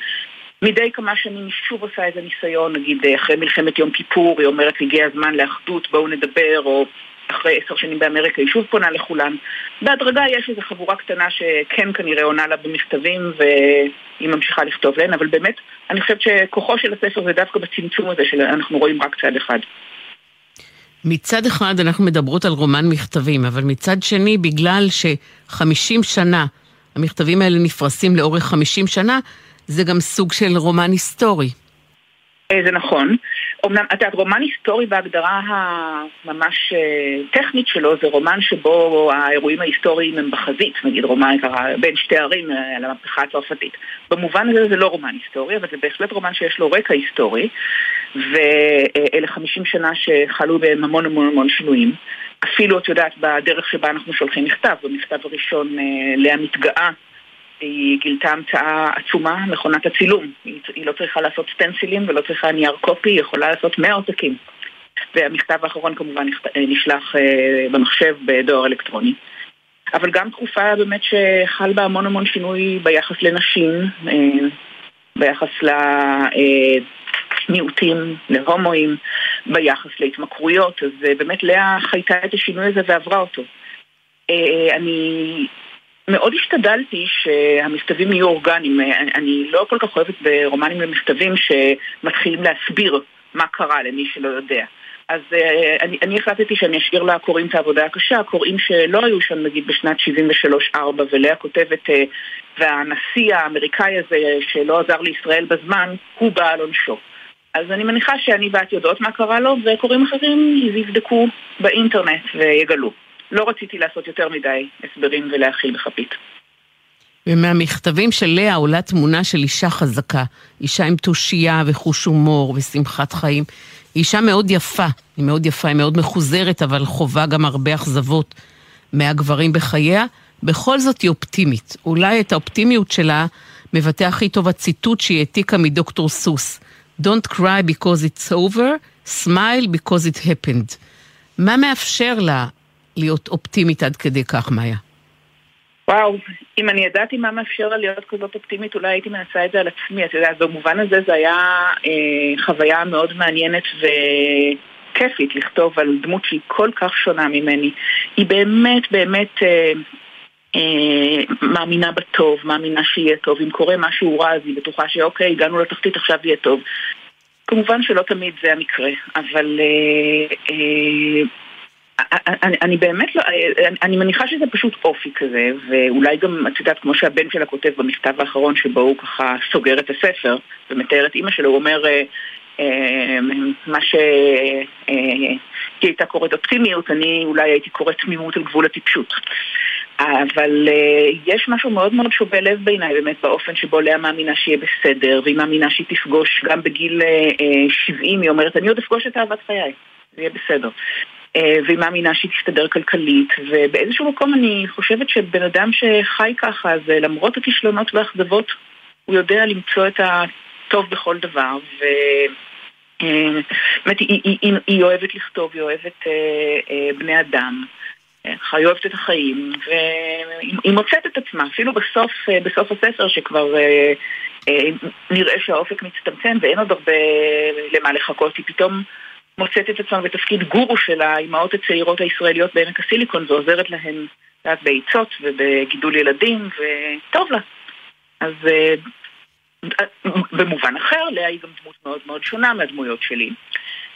מדי כמה שנים היא שוב עושה איזה ניסיון, נגיד אה, אחרי מלחמת יום כיפור, היא אומרת הגיע הזמן לאחדות, בואו נדבר, או אחרי עשר שנים באמריקה היא שוב פונה לכולן. בהדרגה יש איזו חבורה קטנה שכן כנראה עונה לה במכתבים והיא ממשיכה לכתוב להן, אבל באמת, אני חושבת שכוחו של הספר זה דווקא בצמצום הזה שאנחנו רואים רק צד אחד.
מצד אחד אנחנו מדברות על רומן מכתבים, אבל מצד שני, בגלל שחמישים שנה המכתבים האלה נפרסים לאורך חמישים שנה, זה גם סוג של רומן היסטורי.
אה, זה נכון. אמנם, את יודעת, רומן היסטורי בהגדרה הממש אה, טכנית שלו זה רומן שבו האירועים ההיסטוריים הם בחזית, נגיד רומן ככה בין שתי ערים אה, על המהפכה הצרפתית. במובן הזה זה לא רומן היסטורי, אבל זה בהחלט רומן שיש לו רקע היסטורי, ואלה 50 שנה שחלו בהם המון המון המון שינויים. אפילו, את יודעת, בדרך שבה אנחנו שולחים מכתב, במכתב הראשון לאה מתגאה היא גילתה המצאה עצומה, מכונת הצילום. היא, היא לא צריכה לעשות סטנסילים ולא צריכה נייר קופי, היא יכולה לעשות 100 עותקים. והמכתב האחרון כמובן נשלח אה, במחשב בדואר אלקטרוני. אבל גם תקופה באמת שחל בה המון המון שינוי ביחס לנשים, אה, ביחס למיעוטים, אה, להומואים, ביחס להתמכרויות, אז באמת לאה חייתה את השינוי הזה ועברה אותו. אני מאוד השתדלתי שהמכתבים יהיו אורגניים. אני לא כל כך אוהבת ברומנים למכתבים שמתחילים להסביר מה קרה למי שלא יודע. אז uh, אני, אני החלטתי שאני אשאיר לקוראים את העבודה הקשה, הקוראים שלא היו שם נגיד בשנת 73-4 ולאה כותבת, uh, והנשיא האמריקאי הזה שלא עזר לישראל בזמן, הוא בא על עונשו. אז אני מניחה שאני ואת יודעות מה קרה לו, וקוראים אחרים יבדקו באינטרנט ויגלו. לא רציתי לעשות יותר מדי הסברים ולהכיל בכפית.
ומהמכתבים של לאה עולה תמונה של אישה חזקה, אישה עם תושייה וחוש הומור ושמחת חיים. היא אישה מאוד יפה, היא מאוד יפה, היא מאוד מחוזרת, אבל חווה גם הרבה אכזבות מהגברים בחייה. בכל זאת היא אופטימית. אולי את האופטימיות שלה מבטא הכי טוב הציטוט שהיא העתיקה מדוקטור סוס. Don't cry because it's over, smile because it happened. מה מאפשר לה להיות אופטימית עד כדי כך, מאיה?
וואו, אם אני ידעתי מה מאפשר לה להיות כזאת אופטימית, אולי הייתי מנסה את זה על עצמי. את יודעת, במובן הזה זה היה אה, חוויה מאוד מעניינת וכיפית לכתוב על דמות שהיא כל כך שונה ממני. היא באמת באמת אה, אה, מאמינה בטוב, מאמינה שיהיה טוב. אם קורה משהו רע, אז היא בטוחה שאוקיי, הגענו לתחתית, עכשיו יהיה טוב. כמובן שלא תמיד זה המקרה, אבל אה, אה, אני, אני באמת לא, אני, אני מניחה שזה פשוט אופי כזה, ואולי גם, את יודעת, כמו שהבן שלה כותב במכתב האחרון שבו הוא ככה סוגר את הספר ומתאר את אימא שלו, הוא אומר אה, אה, מה שהיא אה, הייתה קוראת אופטימיות, אני אולי הייתי קוראת תמימות על גבול הטיפשות. אבל uh, יש משהו מאוד מאוד שובה לב בעיניי באמת באופן שבו לאה מאמינה שיהיה בסדר, והיא מאמינה שהיא תפגוש גם בגיל uh, 70, היא אומרת, אני עוד אפגוש את אהבת חיי, זה יהיה בסדר. Uh, והיא מאמינה שהיא תסתדר כלכלית, ובאיזשהו מקום אני חושבת שבן אדם שחי ככה, אז למרות הכישלונות והאכזבות, הוא יודע למצוא את הטוב בכל דבר, ו... באמת, היא, היא, היא, היא אוהבת לכתוב, היא אוהבת אה, אה, בני אדם. היא אוהבת את החיים, והיא מוצאת את עצמה, אפילו בסוף, אה, בסוף הספר שכבר אה, אה, נראה שהאופק מצטמצם ואין עוד הרבה למה לחכות, היא פתאום מוצאת את עצמה בתפקיד גורו של האימהות הצעירות הישראליות בעמק הסיליקון ועוזרת להן בעצות ובגידול ילדים, וטוב לה. אז במובן אחר, לאה היא גם דמות מאוד מאוד שונה מהדמויות שלי.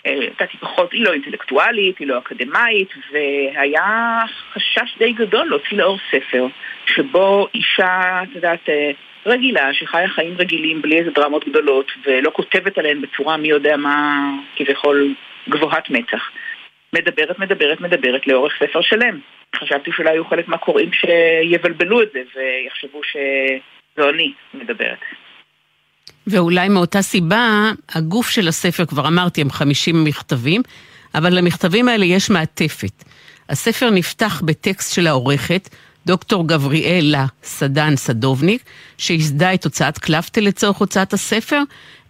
הייתה פחות, היא לא אינטלקטואלית, היא לא אקדמאית, והיה חשש די גדול להוציא לאור ספר, שבו אישה, את יודעת, אה, רגילה, שחיה חיים רגילים בלי איזה דרמות גדולות, ולא כותבת עליהן בצורה מי יודע מה, כביכול גבוהת מצח. מדברת, מדברת, מדברת לאורך ספר שלם. חשבתי שאולי היו חלק מהקוראים שיבלבלו את זה ויחשבו שזו אני מדברת.
ואולי מאותה סיבה, הגוף של הספר, כבר אמרתי, הם 50 מכתבים, אבל למכתבים האלה יש מעטפת. הספר נפתח בטקסט של העורכת, דוקטור גבריאלה סדן סדובניק, שייסדה את הוצאת קלפטה לצורך הוצאת הספר,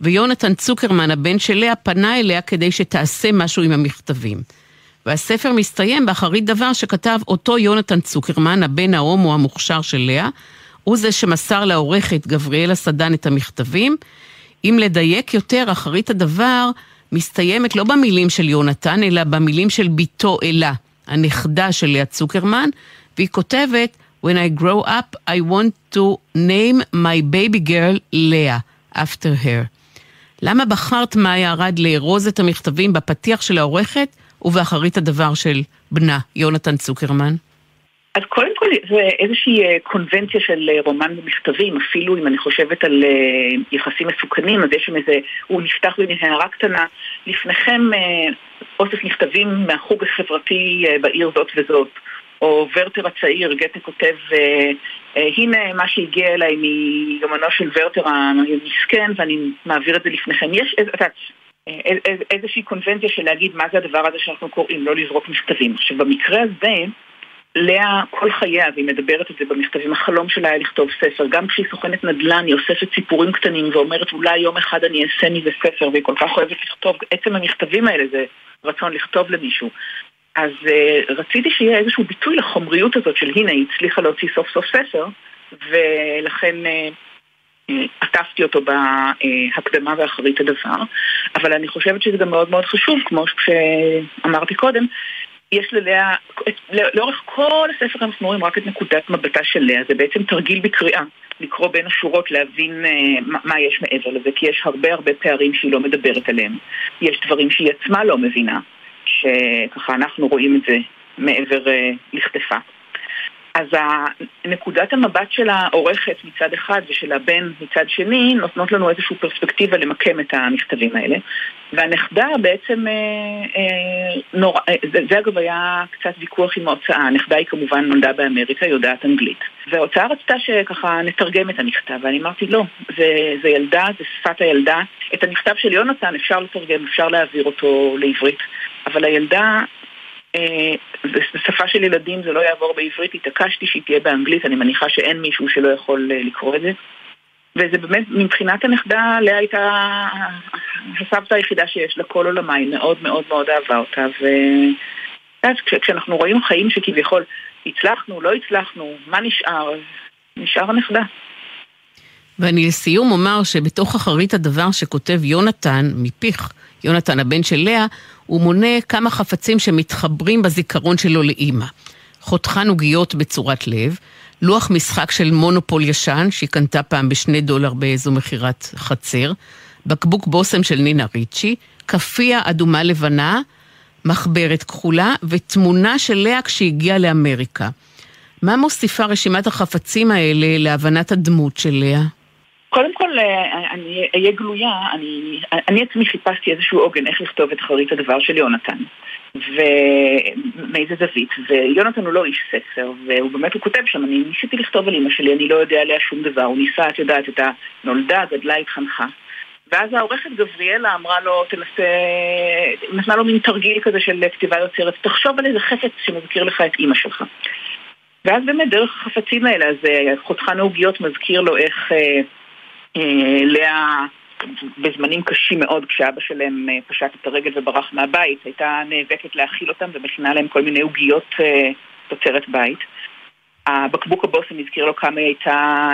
ויונתן צוקרמן, הבן של לאה, פנה אליה כדי שתעשה משהו עם המכתבים. והספר מסתיים באחרית דבר שכתב אותו יונתן צוקרמן, הבן ההומו המוכשר של לאה, הוא זה שמסר לעורכת גבריאלה סדן את המכתבים. אם לדייק יותר, אחרית הדבר מסתיימת לא במילים של יונתן, אלא במילים של בתו אלה, הנכדה של לאה צוקרמן, והיא כותבת, When I grow up, I want to name my baby girl לאה, after her. למה בחרת מאיה ארד לארוז את המכתבים בפתיח של העורכת ובאחרית הדבר של בנה, יונתן צוקרמן?
אז קודם כל זה איזושהי אה, קונבנציה של אה, רומן במכתבים, אפילו אם אני חושבת על אה, יחסים מסוכנים, אז יש שם איזה, הוא נפתח במנהרה קטנה, לפניכם אוסף מכתבים מהחוג החברתי בעיר זאת וזאת. או ורטר הצעיר, גטה כותב, הנה מה שהגיע אליי מיומנו של ורטר המסכן ואני מעביר את זה לפניכם. יש איזושהי קונבנציה של להגיד מה זה הדבר הזה שאנחנו קוראים, לא לזרוק מכתבים. עכשיו במקרה הזה, לאה כל חייה, והיא מדברת את זה במכתבים, החלום שלה היה לכתוב ספר. גם כשהיא סוכנת נדל"ן, היא אוספת סיפורים קטנים ואומרת אולי יום אחד אני אעשה מזה ספר, והיא כל כך אוהבת לכתוב. עצם המכתבים האלה זה רצון לכתוב למישהו. אז uh, רציתי שיהיה איזשהו ביטוי לחומריות הזאת של הנה, היא הצליחה להוציא סוף סוף ספר, ולכן uh, עטפתי אותו בהקדמה ואחרית הדבר. אבל אני חושבת שזה גם מאוד מאוד חשוב, כמו שאמרתי קודם, יש ללאה, לאורך כל הספר אנחנו רואים רק את נקודת מבטה של לאה, זה בעצם תרגיל בקריאה, לקרוא בין השורות, להבין uh, מה, יש מעבר לזה, כי יש הרבה הרבה פערים שהיא לא מדברת עליהם. יש דברים שהיא עצמה לא מבינה, שככה אנחנו רואים את זה מעבר uh, לכתפה. אז נקודת המבט של העורכת מצד אחד ושל הבן מצד שני נותנות לנו איזושהי פרספקטיבה למקם את המכתבים האלה. והנכדה בעצם, אה, אה, נורא, אה, זה, זה אגב היה קצת ויכוח עם ההוצאה, הנכדה היא כמובן נולדה באמריקה, יודעת אנגלית. וההוצאה רצתה שככה נתרגם את המכתב, ואני אמרתי לא, זה, זה ילדה, זה שפת הילדה. את המכתב של יונתן אפשר לתרגם, אפשר להעביר אותו לעברית, אבל הילדה אה, בשפה של ילדים זה לא יעבור בעברית, התעקשתי שהיא תהיה באנגלית, אני מניחה שאין מישהו שלא יכול אה, לקרוא את זה. וזה באמת, מבחינת הנכדה, לאה הייתה הסבתא היחידה שיש לה כל עולמה, היא מאוד מאוד מאוד אהבה אותה, ואז כשאנחנו רואים חיים שכביכול הצלחנו, לא הצלחנו, מה נשאר? נשאר הנכדה.
ואני לסיום אומר שבתוך אחרית הדבר שכותב יונתן, מפיך, יונתן הבן של לאה, הוא מונה כמה חפצים שמתחברים בזיכרון שלו לאימא. חותכן עוגיות בצורת לב, לוח משחק של מונופול ישן, שהיא קנתה פעם בשני דולר באיזו מכירת חצר, בקבוק בושם של נינה ריצ'י, כפייה אדומה לבנה, מחברת כחולה ותמונה של לאה כשהגיעה לאמריקה. מה מוסיפה רשימת החפצים האלה להבנת הדמות של לאה?
קודם כל, אה, אני אהיה גלויה, אני, אני עצמי חיפשתי איזשהו עוגן איך לכתוב את אחרית הדבר של יונתן. ומאיזה זווית, ויונתן הוא לא איש ספר, והוא באמת, הוא כותב שם, אני ניסיתי לכתוב על אמא שלי, אני לא יודע עליה שום דבר, הוא ניסה, את יודעת, את הנולדה, גדלה, התחנכה. ואז העורכת גבריאלה אמרה לו, תנסה, נתנה לו מין תרגיל כזה של כתיבה יוצרת, תחשוב על איזה חפץ שמזכיר לך את אימא שלך. ואז באמת דרך החפצים האלה, אז אה, חותכן העוגיות מזכיר לו איך... אה, אה, לאה בזמנים קשים מאוד כשאבא שלהם אה, פשט את הרגל וברח מהבית, הייתה נאבקת להאכיל אותם ומכינה להם כל מיני עוגיות אה, תוצרת בית. הבקבוק הבושם הזכיר לו כמה היא הייתה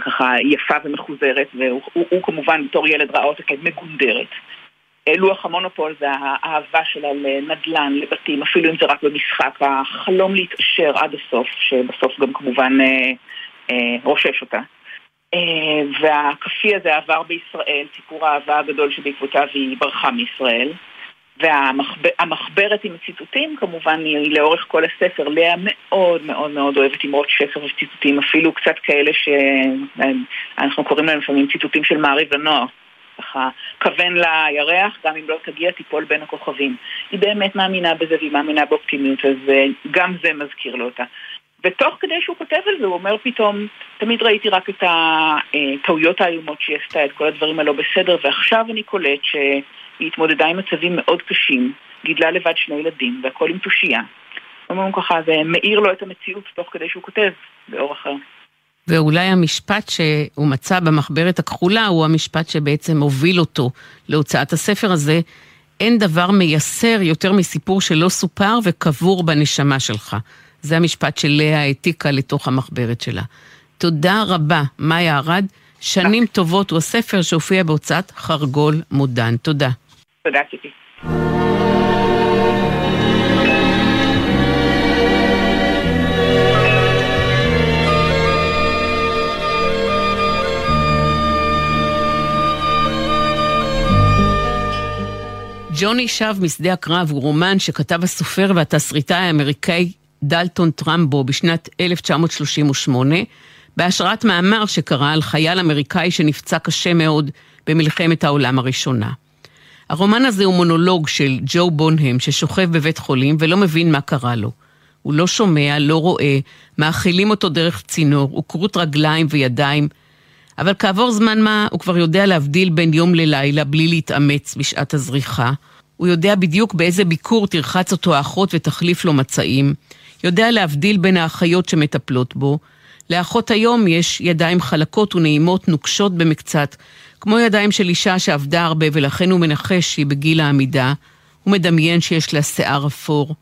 ככה יפה ומחוזרת, והוא הוא, הוא, כמובן בתור ילד ראה אותה כמגונדרת. לוח המונופול זה האהבה שלה לנדל"ן, לבתים, אפילו אם זה רק במשחק, החלום להתעשר עד הסוף, שבסוף גם כמובן אה, אה, רושש אותה. אה, והכפי הזה עבר בישראל, סיפור האהבה הגדול שבעקבותיו היא ברחה מישראל. והמחברת עם הציטוטים כמובן היא לאורך כל הספר. לאה מאוד מאוד מאוד אוהבת אמרות שפר וציטוטים, אפילו קצת כאלה שאנחנו קוראים להם לפעמים ציטוטים של מעריב לנוער. ככה, כוון לירח, גם אם לא תגיע, תיפול בין הכוכבים. היא באמת מאמינה בזה והיא מאמינה באופטימיות, אז אה, גם זה מזכיר לו אותה. ותוך כדי שהוא כותב על זה, הוא אומר פתאום, תמיד ראיתי רק את הטעויות האיומות שהיא עשתה, את כל הדברים הלא בסדר, ועכשיו אני קולט שהיא התמודדה עם מצבים מאוד קשים, גידלה לבד שני ילדים, והכל עם תושייה. אומרים ככה, זה מאיר לו את המציאות תוך כדי שהוא כותב, באור אחר.
ואולי המשפט שהוא מצא במחברת הכחולה הוא המשפט שבעצם הוביל אותו להוצאת הספר הזה. אין דבר מייסר יותר מסיפור שלא סופר וקבור בנשמה שלך. זה המשפט שלאה העתיקה לתוך המחברת שלה. תודה רבה, מאיה ארד. שנים טובות הוא הספר שהופיע בהוצאת חרגול מודן. תודה.
תודה, ציפי.
ג'וני שב משדה הקרב הוא רומן שכתב הסופר והתסריטאי האמריקאי דלטון טרמבו בשנת 1938, בהשראת מאמר שקרא על חייל אמריקאי שנפצע קשה מאוד במלחמת העולם הראשונה. הרומן הזה הוא מונולוג של ג'ו בונהם ששוכב בבית חולים ולא מבין מה קרה לו. הוא לא שומע, לא רואה, מאכילים אותו דרך צינור, הוא כרות רגליים וידיים, אבל כעבור זמן מה הוא כבר יודע להבדיל בין יום ללילה בלי להתאמץ בשעת הזריחה. הוא יודע בדיוק באיזה ביקור תרחץ אותו האחות ותחליף לו מצעים. יודע להבדיל בין האחיות שמטפלות בו. לאחות היום יש ידיים חלקות ונעימות נוקשות במקצת, כמו ידיים של אישה שעבדה הרבה ולכן הוא מנחש שהיא בגיל העמידה. הוא מדמיין שיש לה שיער אפור.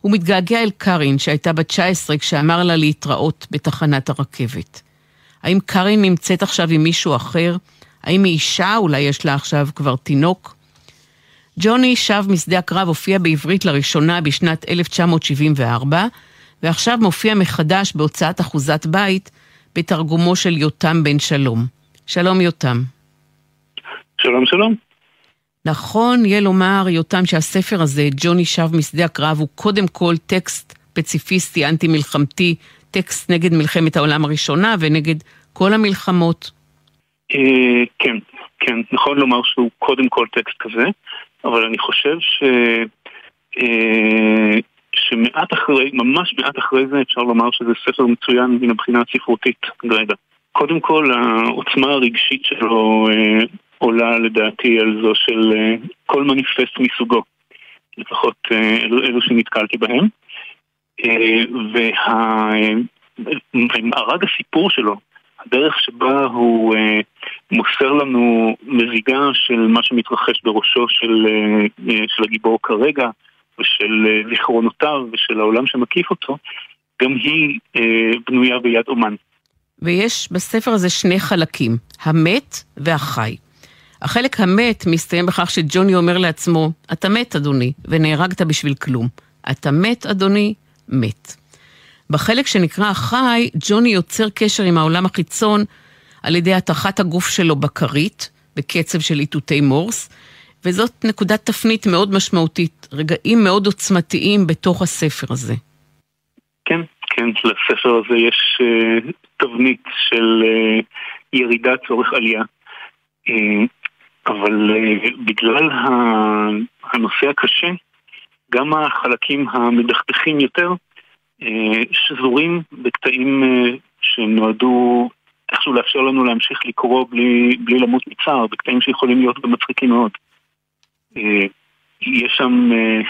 הוא מתגעגע אל קארין שהייתה בת 19 כשאמר לה להתראות בתחנת הרכבת. האם קארין נמצאת עכשיו עם מישהו אחר? האם היא אישה? אולי יש לה עכשיו כבר תינוק? ג'וני שב משדה הקרב הופיע בעברית לראשונה בשנת 1974, ועכשיו מופיע מחדש בהוצאת אחוזת בית בתרגומו של יותם בן שלום. שלום יותם.
שלום שלום.
נכון יהיה לומר, יותם, שהספר הזה, ג'וני שב משדה הקרב, הוא קודם כל טקסט פציפיסטי, אנטי-מלחמתי, טקסט נגד מלחמת העולם הראשונה ונגד כל המלחמות.
אה, כן, כן, נכון לומר שהוא קודם כל טקסט כזה, אבל אני חושב ש... אה, שמעט אחרי, ממש מעט אחרי זה אפשר לומר שזה ספר מצוין מן הבחינה הספרותית גרידא. קודם כל, העוצמה הרגשית שלו אה, עולה לדעתי על זו של אה, כל מניפסט מסוגו, לפחות אה, אלו, אלו שנתקלתי בהם. אה, והמארג הסיפור שלו, הדרך שבה הוא אה, מוסר לנו מזיגה של מה שמתרחש בראשו של, אה, אה של הגיבור כרגע, ושל אה, זיכרונותיו ושל העולם שמקיף אותו, גם היא אה, בנויה ביד אומן.
ויש בספר הזה שני חלקים, המת והחי. החלק המת מסתיים בכך שג'וני אומר לעצמו, אתה מת, אדוני, ונהרגת בשביל כלום. אתה מת, אדוני, מת. בחלק שנקרא החי, ג'וני יוצר קשר עם העולם החיצון על ידי הטחת הגוף שלו בכרית, בקצב של איתותי מורס, וזאת נקודת תפנית מאוד משמעותית, רגעים מאוד עוצמתיים בתוך הספר הזה.
כן, כן, לספר הזה יש uh, תבנית של uh, ירידה צורך עלייה. Uh, אבל uh, בגלל הנושא הקשה, גם החלקים המדכדכים יותר uh, שזורים בקטעים uh, שנועדו איכשהו לאפשר לנו להמשיך לקרוא בלי, בלי למות מצער, בקטעים שיכולים להיות גם מצחיקים מאוד. אה, יש שם, אה,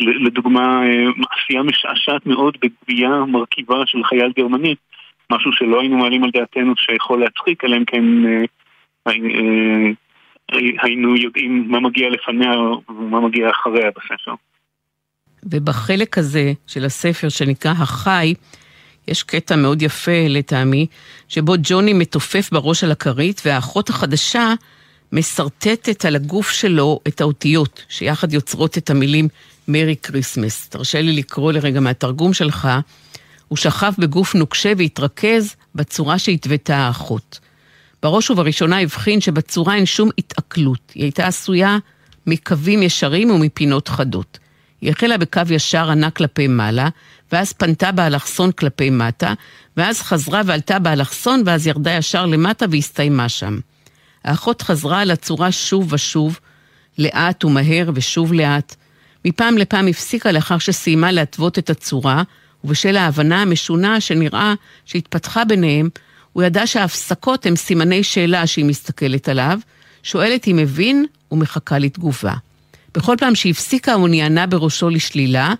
לדוגמה, אה, מעשייה משעשעת מאוד בגבייה מרכיבה של חייל גרמני, משהו שלא היינו מעלים על דעתנו שיכול להצחיק, אלא אם כן היינו יודעים מה מגיע לפניה ומה מגיע אחריה בספר.
ובחלק הזה של הספר שנקרא החי, יש קטע מאוד יפה לטעמי, שבו ג'וני מתופף בראש על הכרית, והאחות החדשה משרטטת על הגוף שלו את האותיות, שיחד יוצרות את המילים Merry Christmas. תרשה לי לקרוא לרגע מהתרגום שלך. הוא שכב בגוף נוקשה והתרכז בצורה שהתוותה האחות. בראש ובראשונה הבחין שבצורה אין שום התעכלות. היא הייתה עשויה מקווים ישרים ומפינות חדות. היא החלה בקו ישר ענק כלפי מעלה, ואז פנתה באלכסון כלפי מטה, ואז חזרה ועלתה באלכסון, ואז ירדה ישר למטה והסתיימה שם. האחות חזרה על הצורה שוב ושוב, לאט ומהר ושוב לאט. מפעם לפעם הפסיקה לאחר שסיימה להתוות את הצורה, ובשל ההבנה המשונה שנראה שהתפתחה ביניהם, הוא ידע שההפסקות הם סימני שאלה שהיא מסתכלת עליו, שואלת אם הבין ומחכה לתגובה. בכל פעם שהפסיקה הוא נענה בראשו לשלילה,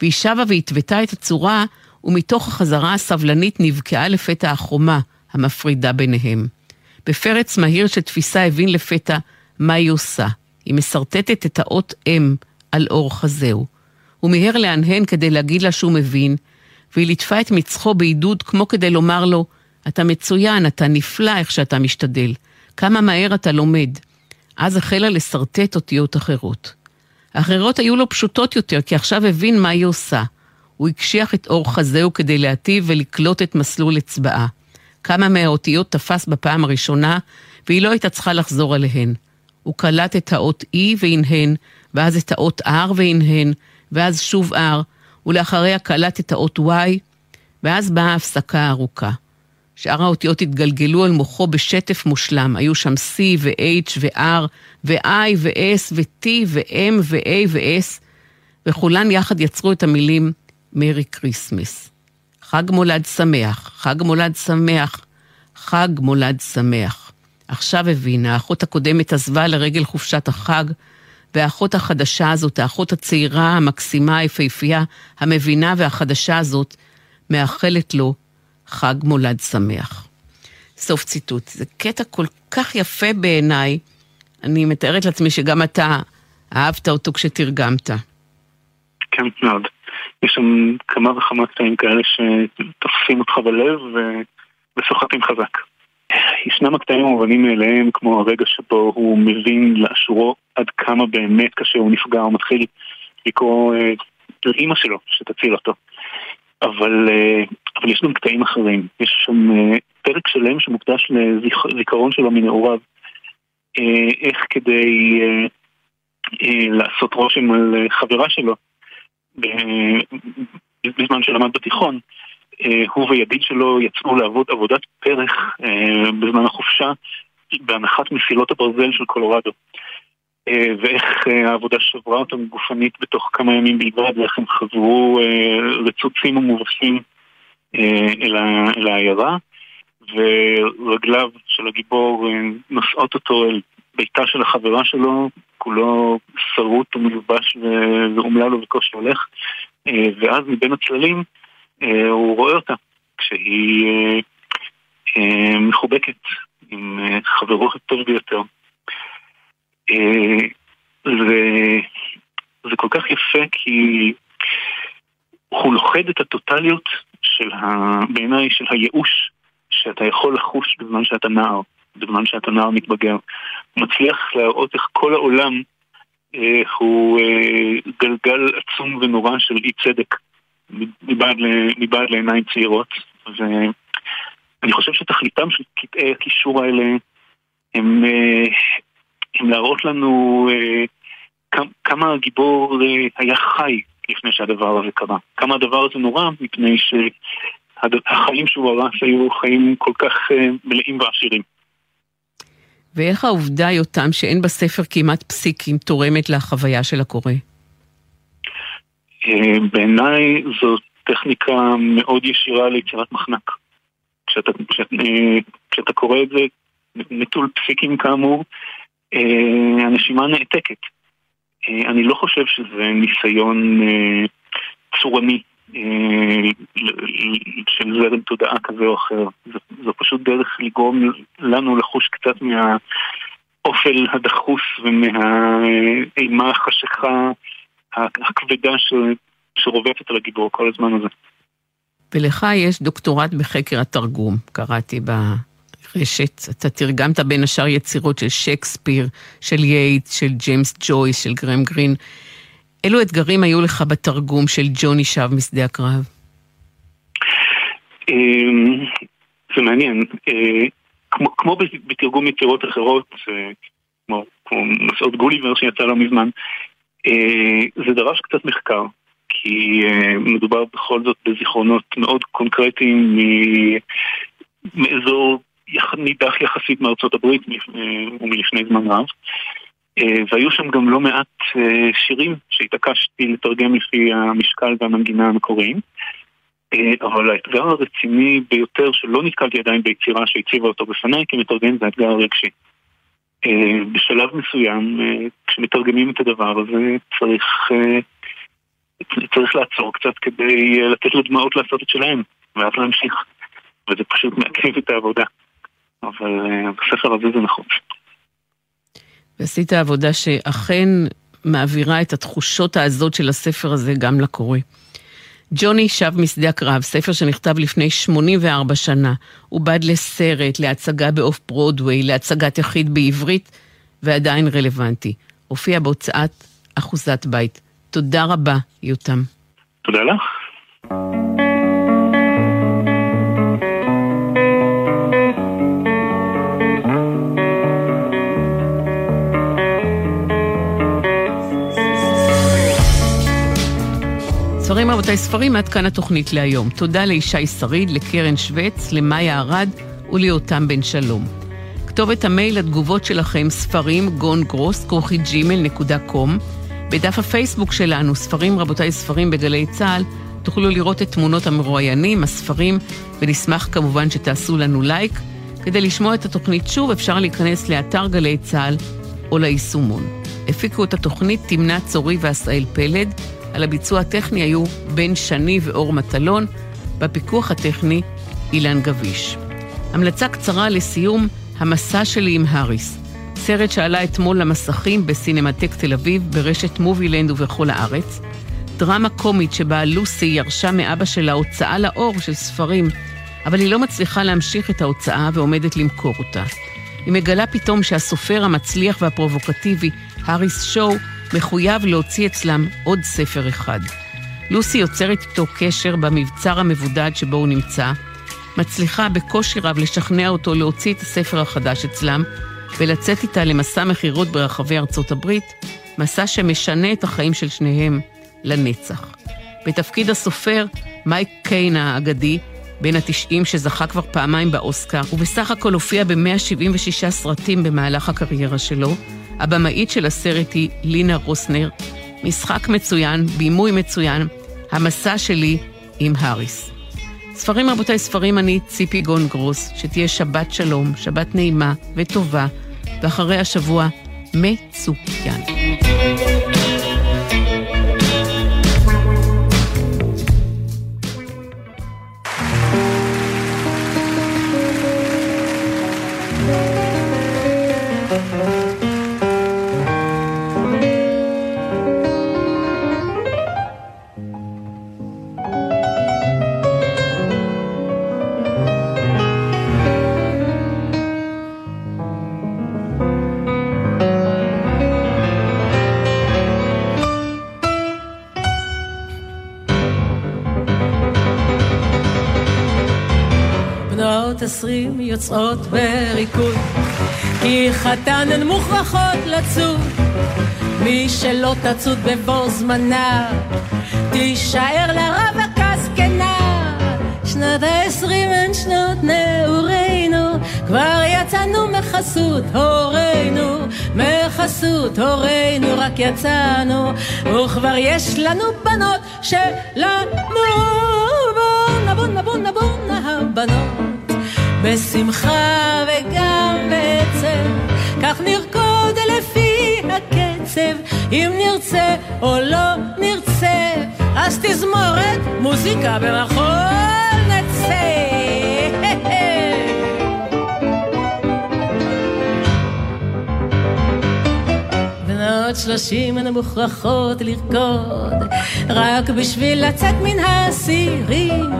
והיא שבה והתוותה את הצורה, ומתוך החזרה הסבלנית נבקעה לפתע החומה המפרידה ביניהם. בפרץ מהיר של תפיסה הבין לפתע מה היא עושה. היא משרטטת את האות אם על אור חזהו. הוא מיהר להנהן כדי להגיד לה שהוא מבין, והיא ליטפה את מצחו בעידוד כמו כדי לומר לו, אתה מצוין, אתה נפלא איך שאתה משתדל. כמה מהר אתה לומד. אז החלה לשרטט אותיות אחרות. האחרות היו לו פשוטות יותר, כי עכשיו הבין מה היא עושה. הוא הקשיח את אור חזהו כדי להטיב ולקלוט את מסלול אצבעה. כמה מהאותיות תפס בפעם הראשונה, והיא לא הייתה צריכה לחזור עליהן. הוא קלט את האות E והנהן, ואז את האות R והנהן, ואז שוב R, ולאחריה קלט את האות Y, ואז באה ההפסקה הארוכה. שאר האותיות התגלגלו על מוחו בשטף מושלם. היו שם C ו-H ו-R ו-I ו-S ו-T ו-M ו-A ו-S, וכולן יחד יצרו את המילים Merry Christmas. חג מולד שמח, חג מולד שמח, חג מולד שמח. עכשיו הבינה, האחות הקודמת עזבה לרגל חופשת החג, והאחות החדשה הזאת, האחות הצעירה, המקסימה, היפהפייה, המבינה והחדשה הזאת, מאחלת לו חג מולד שמח. סוף ציטוט. זה קטע כל כך יפה בעיניי, אני מתארת לעצמי שגם אתה אהבת אותו כשתרגמת.
כן, מאוד. יש שם כמה וכמה קטעים כאלה שתופסים אותך בלב וסוחטים חזק. ישנם הקטעים המובנים מאליהם, כמו הרגע שבו הוא מבין לאשורו עד כמה באמת כאשר הוא נפגע, הוא מתחיל לקרוא אה, לאימא שלו שתציל אותו. אבל, אה, אבל יש גם קטעים אחרים. יש שם אה, פרק שלם שמוקדש לזיכרון שלו מנעוריו. אה, איך כדי אה, אה, לעשות רושם על חברה שלו בזמן שלמד בתיכון. הוא וידיד שלו יצאו לעבוד עבודת פרח בזמן החופשה בהנחת מסילות הברזל של קולורדו. ואיך העבודה שברה אותם גופנית בתוך כמה ימים בלבד, ואיך הם חזרו רצוצים ומובסים אל העיירה, ורגליו של הגיבור נושאות אותו אל ביתה של החברה שלו, כולו שרוט ומיובש ואומלל לו בקושי הולך, ואז מבין הצללים אה, הוא רואה אותה כשהיא אה, אה, מחובקת עם חברו הטוב ביותר. זה, כל כך יפה כי הוא לוכד את הטוטליות של ה... בעיניי של הייאוש שאתה יכול לחוש בזמן שאתה נער, בזמן שאתה נער מתבגר. מצליח להראות איך כל העולם אה, הוא אה, גלגל עצום ונורא של אי צדק. מבעד לעיניים צעירות, ואני חושב שתכליתם של קטעי הקישור האלה הם, אה, הם להראות לנו אה, כמה הגיבור אה, היה חי לפני שהדבר הזה קרה. כמה הדבר הזה נורא, מפני שהחיים שהוא הרס היו חיים כל כך מלאים ועשירים.
ואיך העובדה, יותם, שאין בספר כמעט פסיקים, תורמת לחוויה של הקורא?
אה, בעיניי זאת טכניקה מאוד ישירה ליצירת מחנק. כשאתה, כשאתה, אה, כשאתה קורא את זה נטול פסיקים כאמור, אה, הנשימה נעתקת. אני לא חושב שזה ניסיון צורני של זרם תודעה כזה או אחר. זו, זו פשוט דרך לגרום לנו לחוש קצת מהאופל הדחוס ומהאימה החשיכה הכבדה ש... שרובצת על הגיבור כל הזמן הזה.
ולך יש דוקטורט בחקר התרגום, קראתי ברשת. אתה תרגמת בין השאר יצירות של שייקספיר, של ייטס, של ג'יימס ג'ויס, של גרם גרין. אילו אתגרים היו לך בתרגום של ג'וני שב משדה הקרב?
אמ, זה מעניין. אה, כמו, כמו בתרגום יצירות אחרות, כמו, כמו מסעות גוליבר שיצא לא מזמן, אה, זה דרש קצת מחקר, כי אה, מדובר בכל זאת בזיכרונות מאוד קונקרטיים מאזור נידח יחסית מארצות הברית ומלפני זמן רב. והיו שם גם לא מעט שירים שהתעקשתי לתרגם לפי המשקל והמנגינה המקוריים. אבל האתגר הרציני ביותר שלא נתקלתי עדיין ביצירה שהציבה אותו בפניי כמתרגם זה האתגר הרגשי. אה, בשלב מסוים, אה, כשמתרגמים את הדבר הזה, צריך, אה, צריך לעצור קצת כדי לתת לדמעות לעשות את שלהם, ואז להמשיך. וזה פשוט מעכב את העבודה. אבל בספר הזה זה נחוץ.
ועשית עבודה שאכן מעבירה את התחושות העזות של הספר הזה גם לקורא. ג'וני שב משדה הקרב, ספר שנכתב לפני 84 שנה, עובד לסרט, להצגה באוף ברודוויי, להצגת יחיד בעברית, ועדיין רלוונטי. הופיע בהוצאת אחוזת בית. תודה רבה, יותם.
תודה לך.
ספרים רבותיי ספרים, עד כאן התוכנית להיום. תודה לישי שריד, לקרן שווץ, למאיה ארד וליותם בן שלום. כתובת המייל לתגובות שלכם, ספרים, גון גרוס, כרוכי ג'ימל נקודה קום. בדף הפייסבוק שלנו, ספרים רבותיי ספרים בגלי צה"ל, תוכלו לראות את תמונות המרואיינים, הספרים, ונשמח כמובן שתעשו לנו לייק. כדי לשמוע את התוכנית שוב, אפשר להיכנס לאתר גלי צה"ל או ליישומון. הפיקו את התוכנית תמנה צורי ועשאל פלד. על הביצוע הטכני היו בן שני ואור מטלון, בפיקוח הטכני אילן גביש. המלצה קצרה לסיום, המסע שלי עם האריס. סרט שעלה אתמול למסכים בסינמטק תל אביב, ברשת מובילנד ובכל הארץ. דרמה קומית שבה לוסי ירשה מאבא שלה הוצאה לאור של ספרים, אבל היא לא מצליחה להמשיך את ההוצאה ועומדת למכור אותה. היא מגלה פתאום שהסופר המצליח והפרובוקטיבי, האריס שואו, מחויב להוציא אצלם עוד ספר אחד. לוסי יוצרת איתו קשר במבצר המבודד שבו הוא נמצא, מצליחה בקושי רב לשכנע אותו להוציא את הספר החדש אצלם ולצאת איתה למסע מכירות ברחבי ארצות הברית, מסע שמשנה את החיים של שניהם לנצח. בתפקיד הסופר, מייק קיין האגדי, בן התשעים שזכה כבר פעמיים באוסקר, ובסך הכל הופיע ב-176 סרטים במהלך הקריירה שלו. הבמאית של הסרט היא לינה רוסנר. משחק מצוין, בימוי מצוין, המסע שלי עם האריס. ספרים רבותיי, ספרים אני ציפי גון גרוס, שתהיה שבת שלום, שבת נעימה וטובה, ואחרי השבוע מצוין.
יוצאות בריקוד. כי חתן הן מוכרחות לצוד. מי שלא תצוד בבוא זמנה תישאר לרווקה זקנה שנת העשרים הן שנות נעורינו כבר יצאנו מחסות הורינו. מחסות הורינו רק יצאנו. וכבר יש לנו בנות שלנו בשמחה וגם בעצב, כך נרקוד לפי הקצב, אם נרצה או לא נרצה, אז תזמורת מוזיקה במחול נצא. בנות שלושים הן מוכרחות לרקוד, רק בשביל לצאת מן האסירים.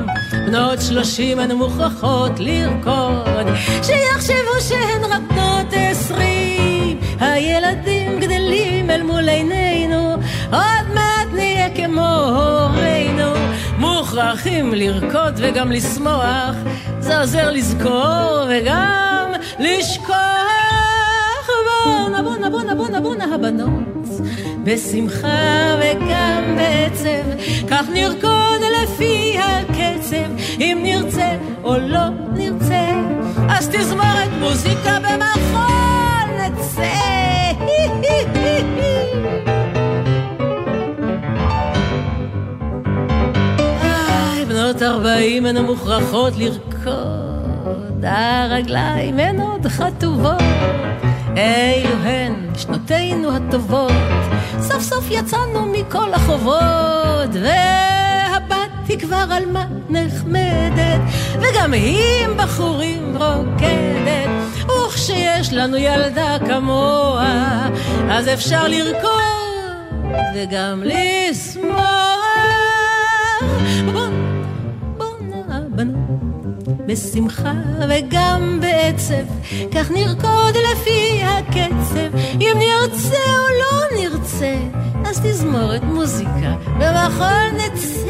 בנות שלושים הן מוכרחות לרקוד, שיחשבו שהן רק בנות עשרים. הילדים גדלים אל מול עינינו, עוד מעט נהיה כמו הורינו. מוכרחים לרקוד וגם לשמוח, זה עוזר לזכור וגם לשכוח. בואנה בואנה בואנה בואנה בואנה הבנות, בשמחה וגם בעצב, כך נרקוד לפי הקצב, אם נרצה או לא נרצה, אז תזמורת מוזיקה במחול נצא. בנות ארבעים הן מוכרחות לרקוד, הרגליים הן עוד חטובות. אילו הן שנותינו הטובות, סוף סוף יצאנו מכל החובות, והבת היא כבר עלמה נחמדת, וגם היא עם בחורים רוקדת, וכשיש לנו ילדה כמוה, אז אפשר לרקוד וגם לשמוח. בשמחה וגם בעצב, כך נרקוד לפי הקצב, אם נרצה או לא נרצה, אז תזמורת מוזיקה במחול נצא.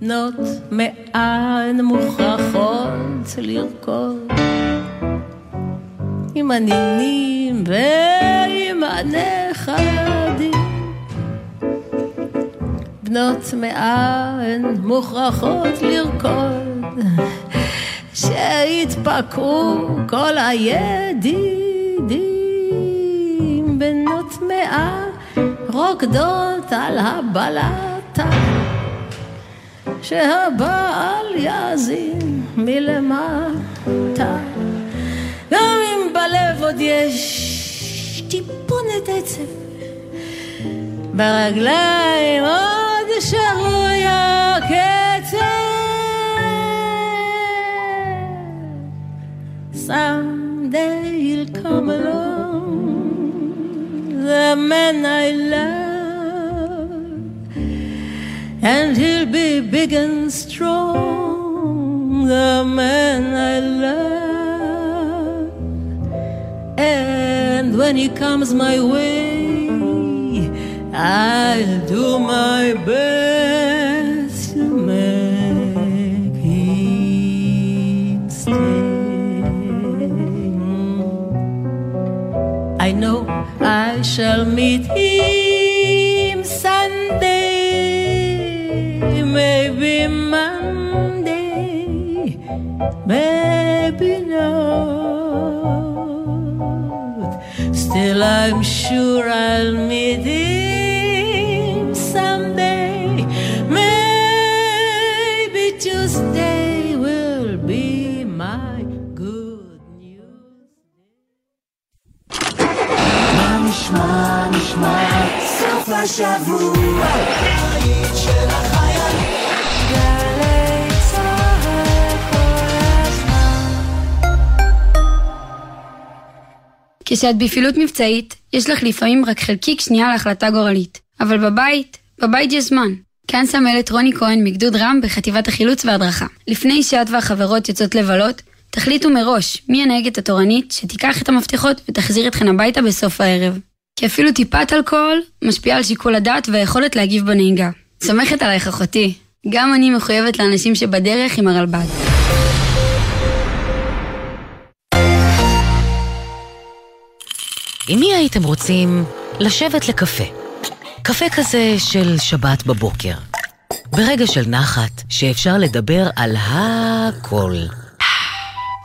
בנות מאין מוכרחות לרקוד. עם הנינים ועם הנכדים. בנות מאין מוכרחות לרקוד. שהתפקעו כל הידידים. בנות מאה רוקדות על הבלטה שהבעל יאזין מלמטה. גם אם בלב עוד יש טיפונת עצב, ברגליים עוד שרוי הקצב. someday he'll come along, the man I love, and he'll be big and strong, the man I love. And when he comes my way, I'll do my best to make him stay. I know I shall meet him Sunday, maybe Monday, maybe not. Still, I'm sure I'll meet him someday. Maybe Tuesday will be my good news.
מה נשמע, נשמע, סוף השבוע,
כשאת בפעילות מבצעית, יש לך לפעמים רק חלקיק שנייה להחלטה גורלית. אבל בבית, בבית יש זמן. כאן סמלת רוני כהן מגדוד רם בחטיבת החילוץ וההדרכה. לפני שאת והחברות יוצאות לבלות, תחליטו מראש מי הנהגת התורנית שתיקח את המפתחות ותחזיר אתכן הביתה בסוף הערב. כי אפילו טיפת אלכוהול משפיעה על שיקול הדעת והיכולת להגיב בנהיגה. סומכת עלייך אחותי. גם אני מחויבת לאנשים שבדרך עם הרלב"ד.
עם מי הייתם רוצים לשבת לקפה? קפה כזה של שבת בבוקר. ברגע של נחת, שאפשר לדבר על הכל.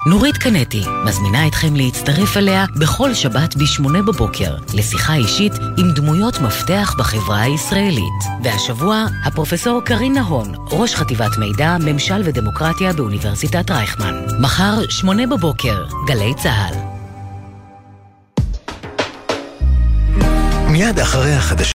נורית קנטי מזמינה אתכם להצטרף אליה בכל שבת ב-8 בבוקר לשיחה אישית עם דמויות מפתח בחברה הישראלית. והשבוע, הפרופסור קרין נהון, ראש חטיבת מידע, ממשל ודמוקרטיה באוניברסיטת רייכמן. מחר, 8 בבוקר, גלי צה"ל.
מיד אחרי החדשות